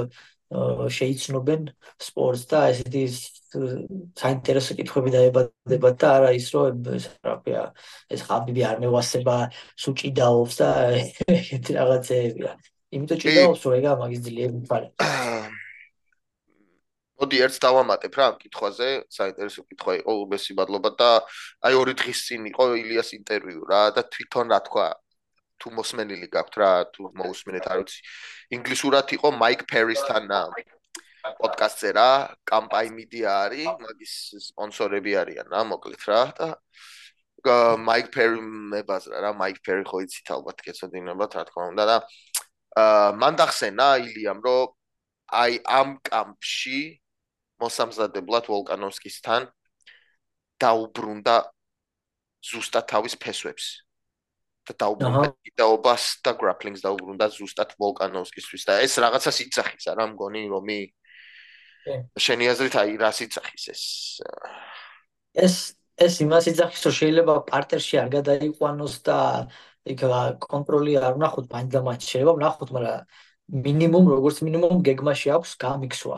შეიცნობენ სპორტს და ესეთი საინტერესო კითხვები დაებადებათ და არა ის რომ რა ქვია ეს ხაბიბი არ მევასება სუჭიდაობს და ეგეთი რაღაცეებია. იმიტომ ჭიდაობს რომ ეგა მაგის ძლიერი ფარი მოდი ერთს დავამატებ რა ამ კითხვაზე, საინტერესო კითხვა იყო უბესი მადლობა და აი ორი დღის წინ იყო ილიას ინტერვიუ რა და თვითონ რა თქვა თუ მოსმენილი გაქვთ რა თუ მოусმენთ არ ვიცი. ინგლისურად იყო მაიკ პერისთან პოდკასტზე რა, კამპაი მედია არის, მაგის სპონსორები არიან რა, მოკლედ რა და მაიკ პერი მებაზრა რა, მაიკ პერი ხო იცით ალბათ კეცოდინებათ რა თქმა უნდა და აა მან დახსენა ილიამ რომ აი ამ კამპში მოსამზადებლად ვოლკანოვსკისთან დაუბრუნდა ზუსტად თავის ფესვებს. და დაუბრუნდა კიდაობას და გრაპლინგს დაუბრუნდა ზუსტად ვოლკანოვსკისთვის და ეს რაღაცას იცახის არა მგონი რომი შენი აზრით აი რას იცახის ეს? ეს ეს იმას იცახის რომ შეიძლება პარტერში არ გადაიყვანოს და იქ კონტროლი არ ვნახოთ მაინც და მაინც შეიძლება ვნახოთ მაგრამ მინიმუმ როგორც მინიმუმ გეგმაში აქვს გამიქსვა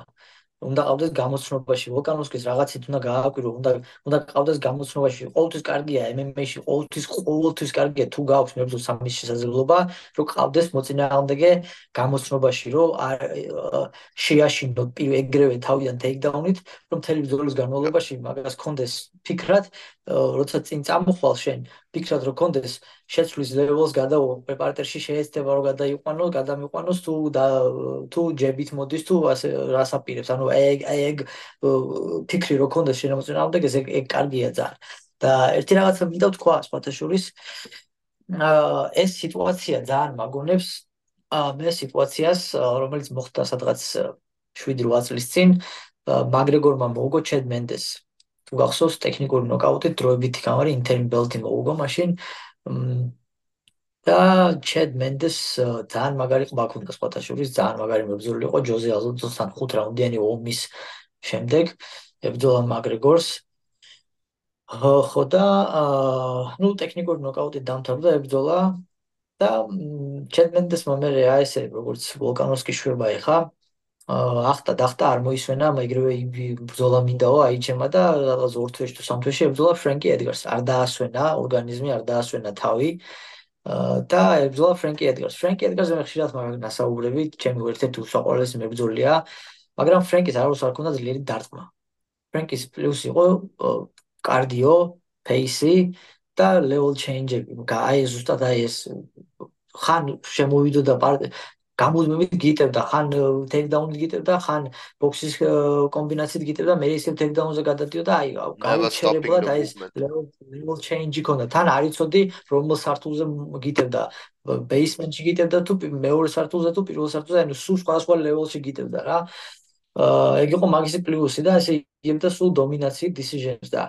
უნდა ყავდეს გამოცნობაში ვოკანოვსკის რაღაცით უნდა გააკვირო უნდა უნდა ყავდეს გამოცნობაში. ყოველთვის კარგია MMA-ში ყოველთვის ყოველთვის კარგია თუ გაქვს მებრძოლ სამის შესაძლებლობა რომ ყავდეს მოწინააღმდეგე გამოცნობაში რომ შეაშინო ეგრევე თავიდან ტეიქდაუნით რომ მთელი ბრძოლის განმავლობაში მაგას კონდეს ფიქრად როცა წინ წამოხვალ შენ ფიქრად რომ კონდეს შეცვლის ლეველს გადაუღო პრეპარატორში შეეცდება რომ გადაიყვანო გადამიყვანოს თუ თუ ჯებით მოდის თუ ასე რას აპირებს. ანუ ეგ ეგ ფიქრი რო კონდეს შემოწინაამდე ეს ეგ კარგია ძალიან და ერთი რაღაცა მინდა თქვა სპათაშურის აა ეს სიტუაცია ძალიან მაგონებს აა მე სიტუაციას რომელიც მოხდა სადღაც 7-8 წლის წინ მაგრეგორმა მოუგო ჩედ მენდეს თუ გახსოვს ტექნიკური ნოკაუტი დროებითი გამარი ინტერნ ბელტი მოუგო მაშინ. და ჩედ მენდეს ძალიან მაგარი ყბა ქონდა სპოტაშურის ძალიან მაგარი მებრძოლი იყო. ჯოზე ალონსოსთან 5 რაუნდიანი ომის შემდეგ ებრძოლა მაგრეგორს ხო და ნუ ტექნიკური ნოკაუტი დამთავრდა ებრძოლა და ჩედ მენდეს მომერე აი ესე როგორც ვოლკანოვსკი შვება ეხა ახტა დახტა არ მოისვენა მაგრამ ბრძოლა მინდაო აიჩემა და რაღაც ორ თვეში თუ სამ თვეში ებრძოლა ფრენკი ედგარს არ დაასვენა ორგანიზმი არ დაასვენა თავი და ებრძოლა ფრენკი ედგარს. ფრენკი ედგარზე მე ხშირად მაგ ნასაუბრები, ჩემი ერთ-ერთი უსაყვარლესი მებრძოლია, მაგრამ ფრენკის არ უსარ ქონდა ძლიერი დარტყმა. ფრენკის პლუსი იყო კარდიო, პეისი და level change-ები. აი ზუსტად აი ეს ხან შემოვიდოდა გამუდმებით გიტებდა ხან ტეიქდაუნით გიტებდა ხან ბოქსის კომბინაციით გიტებდა მე ისე ტეიქდაუნზე გადადიოდა აი გაუჩერებლად აი ეს level change იქონდა თან არიწოდი რომელ სართულზე გიტებდა ბეისმენტში გიტებდა თუ მეორე სართულზე თუ პირველ სართულზე ანუ სულ სხვა სხვა level-ში გიტებდა რა. ეგ იყო მაგისი პლუსი და ესე იგებდა სულ დომინაციით decisions და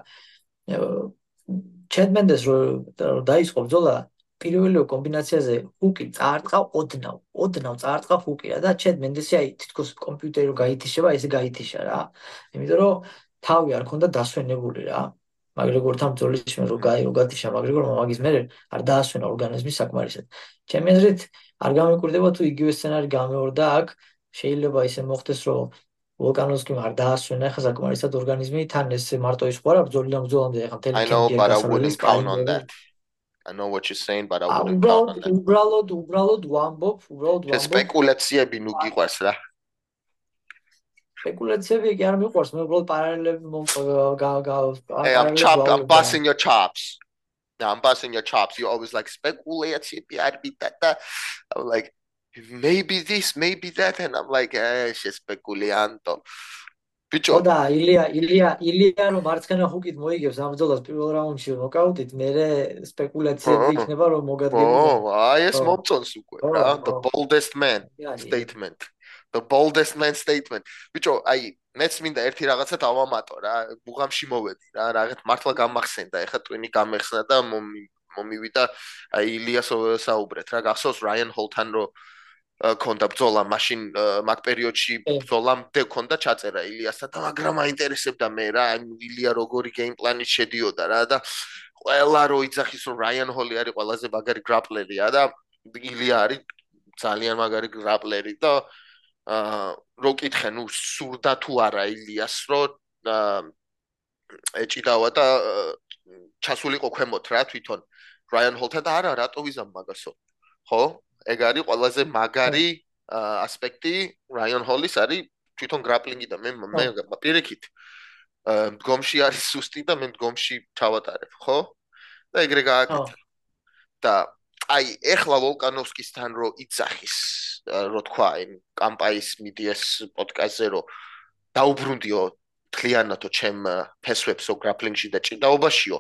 ჩედმენდეს რომ დაიწყო ბრძოლა პირველივე კომბინაციაზე ჰუკი წაარტყა ოდნავ, ოდნავ წაარტყა ჰუკი რა და ჩედ მენდესი აი თითქოს კომპიუტერი რო გაითიშება, ესე გაითიშა რა. იმიტომ რომ თავი არ ქონდა დასვენებული რა. მაგრეგორთან ბრძოლისში მე რო გაი რო გათიშა მაგრეგორმა მაგის მე არ დაასვენა ორგანიზმი საკმარისად. ჩემი აზრით არ გამეკურდება თუ იგივე სცენარი გამეორდა აქ შეიძლება ისე მოხდეს რომ ვოლკანოვსკიმ არ დაასვენა ხა საკმარისად ორგანიზმი თან ეს მარტო ის ხوار ბრძოლიდან ბრძოლამდე ხა თელი კენტი არა უბარაუბული კავნონდა I know what you're saying but I wouldn't count on that. უბრალოდ უბრალოდ ვამბობ, უბრალოდ ვამბობ. სპეკულაციები ნუ გიყვარს რა. სპეკულაციები კი არ მიყვარს, მე უბრალოდ პარალელები გა Hey, I'm chopped, I'm busting your chops. Yeah, I'm busting your chops. You always like სპეკულაციები არ მიტატა. I'm like maybe this, maybe that and I'm like, eh, she's speculianto. ბიჭო. და ილია ილია ილია რომ მარცხენა ხუკით მოიგებს ამ ბრძოლას პირველ რაუნდში ნოკაუტით მე სპეკულაციები იქნება რომ მოგადგები ო აი ეს მომწონს უკვე რა the boldest man statement. The boldest man statement. ბიჭო აი მეც მინდა ერთი რაღაცა დავამატო რა ბუღამში მოვედი რა რაღაც მართლა გამახსენდა ეხა ტვინი გამეხსნა და მომივიდა აი ილიას საუბრეთ რა გახსოვს რაიან ჰოლთან რომ კონდა ბძოლა მაშინ მაგ პერიოდში ბძოლამდე კონდა ჩაწერა ილიასთან და მაგრამ აინტერესებდა მე რა ილია როგორი გეიმპლანი შედიოდა რა და ყველა რო იძახის რომ რაიან ჰოლი არის ყველაზე მაგარი გრაპლერია და ილია არის ძალიან მაგარი გრაპლერი და აა რო კითხე ნუ სურდა თუ არა ილიას რო ეჭიდავა და ჩასულიყო ქვემოთ რა თვითონ რაიან ჰოლთან და არა რატო ვიზამ მაგასო? ხო ეგ არის ყველაზე მაგარი ასპექტი რაიონ ჰოლის არის თვითონ გრაპლინგი და მე მე პირიქით მდგომში არის სუსტი და მე მდგომში ჩავატარებ ხო? და ეგრე გააკეთე და აი ეხლა ვოლკანოვსკისთან რო იცახის რო თქვა იმ კამპაის მიდიეს პოდკასტზე რო დაუბრუნდიო თლიანათო ჩემ ფესვებსო გრაპლინგში და ჭიდაობაშიო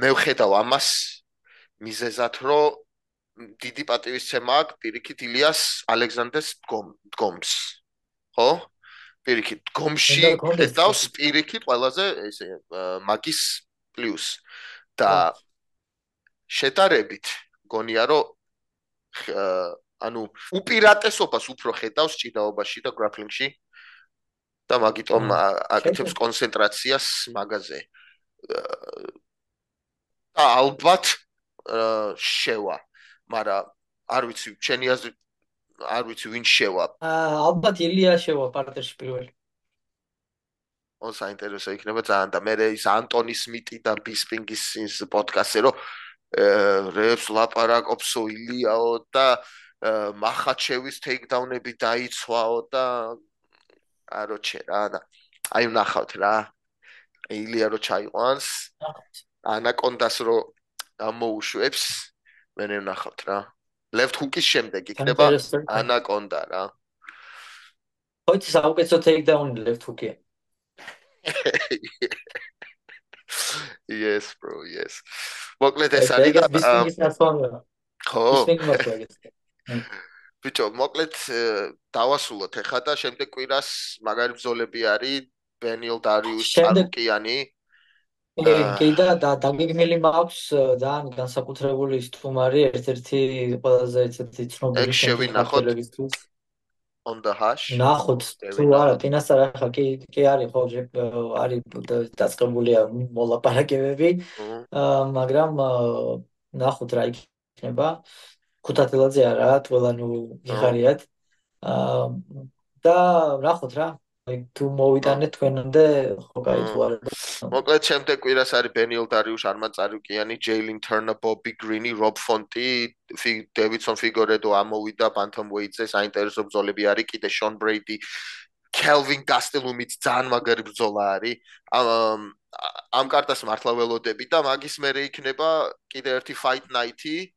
მე ვხედავ ამას მიზეზად რო დიდი პატივისცემა აქვს პირიქით ილიას ალექსანდრეს დგომს ხო? პირიქით დგომში ხედავს პირიქით ყველაზე ესე მაგის პლუს. და შეტარებით გონია რომ ანუ უპირატესობას უფრო ხედავს ჭიდაობაში და გრაპლინგში და მაგიტომ აკეთებს კონცენტრაციას მაგაზე. და ალბათ შევა მაგრამ არ ვიცი ჩენი აზრი არ ვიცი ვინ შევა. აა ალბათ ილია შევა პარტერში პირველი. ო საინტერესო იქნება ძალიან და მე ის ანტონი სმიტი და ბისპინგის ის პოდკასტზე რომ რეებს ლაპარაკობსო ილიაო და მახაჩევის ტეიქდაუნები დაიცვაო და აროჩე რა და აი ვნახავთ რა. ილია რო ჩაიყვანს ანაკონდას რო ამოუშვებს მე ვნახავთ რა. Left hook-ის შემდეგ იქნება ანაკონდა რა. ხოთი საუკეთესო ტეიქდაუნი left hook-ია. Yes bro yes. მოკლედ ეს არის და ხო. ბიჭო მოკლედ დავასულოთ ეხა და შემდეგ კვირას მაგარი ბზოლები არის ბენილ დარიუს არკიანი კი და დაგეგმილი მაქვს ძალიან განსაკუთრებული სტუმარი ერთ-ერთი ყველაზე ერთ-ერთი ცნობილი შევინახოთ on the hash ნახოთ თუ არა ფინანსარ ახლა კი კი არის ხო არის დაწყებულია მოლაპარაკებები. მაგრამ ნახოთ რა იქნება. ქუთათელაძე არა თველა ნუ იღარიათ და ნახოთ რა თუ მოვიტანეთ თქვენამდე ხო გაითვალა. მოკლედ შემდეგ კვირას არის ბენიელ დარიუს, არმან წარუკიანი, ჯეილინ თერნა, ბობი გრინი, რობ ფონტი, დევიდსონ ფიგორედო ამოვიდა ბანთამვეიტზე, საინტერესო ბრძოლები არის, კიდე შონ ბრეიდი, კელვინ გასტელუმიც ძალიან მაგარი ბრძოლა არის. ამ ამ კარტას მართლა ველოდები და მაგის მერე იქნება კიდე ერთი fight night-ი,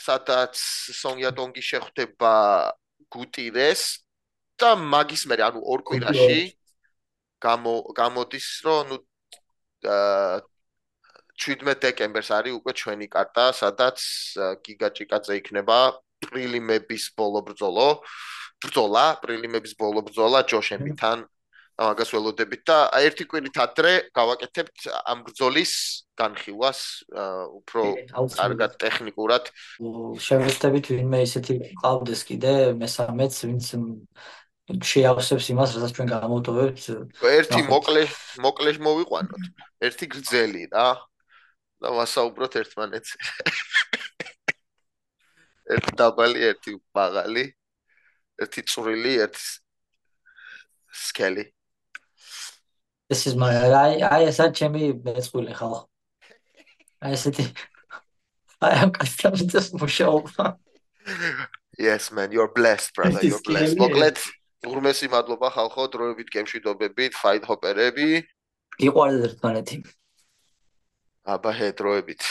სადაც სონია დონგი შეხვდება გუტირეს და მაგის მე ანუ ორ კვირაში გამო გამოდის რომ ნუ 17 დეკემბერს არის უკვე ჩვენი კარტა სადაც გიგაჭიკაძე იქნება პრილიმების ბოლო ბრძოლო ბრძოლა პრილიმების ბოლო ბრძოლა ჯოშემთან მაგას ველოდებით და ერთი კვირით ადრე გავაკეთებთ ამ ბრძოლის განხილვას უფრო კარგად ტექნიკურად. შევეცდებით ვინმე ისეთი ყავდეს კიდე მესამეც ვინც შეავსებს იმას, რასაც ჩვენ გამოვტოვებთ. ერთი მოკლე მოკლე მოვიყვანოთ. ერთი გრძელი რა. და ვასაუბროთ ერთმანეთს. ერთი დაბალი, ერთი მაღალი. ერთი წვრილი, ერთი სკელი. ეს ის მაგ აი აი ესა ჩემი მეწყვილე ხალხო. აი ესეთი აი ამ კასტამის მუშაობა. Yes man, you're blessed brother, you're blessed. მოკლედ ურმესი მადლობა ხალხო დროებით გემშვიდობებით ფაით ჰოპერები იყვარდეთ ერთმანეთი. აბა ჰე დროებით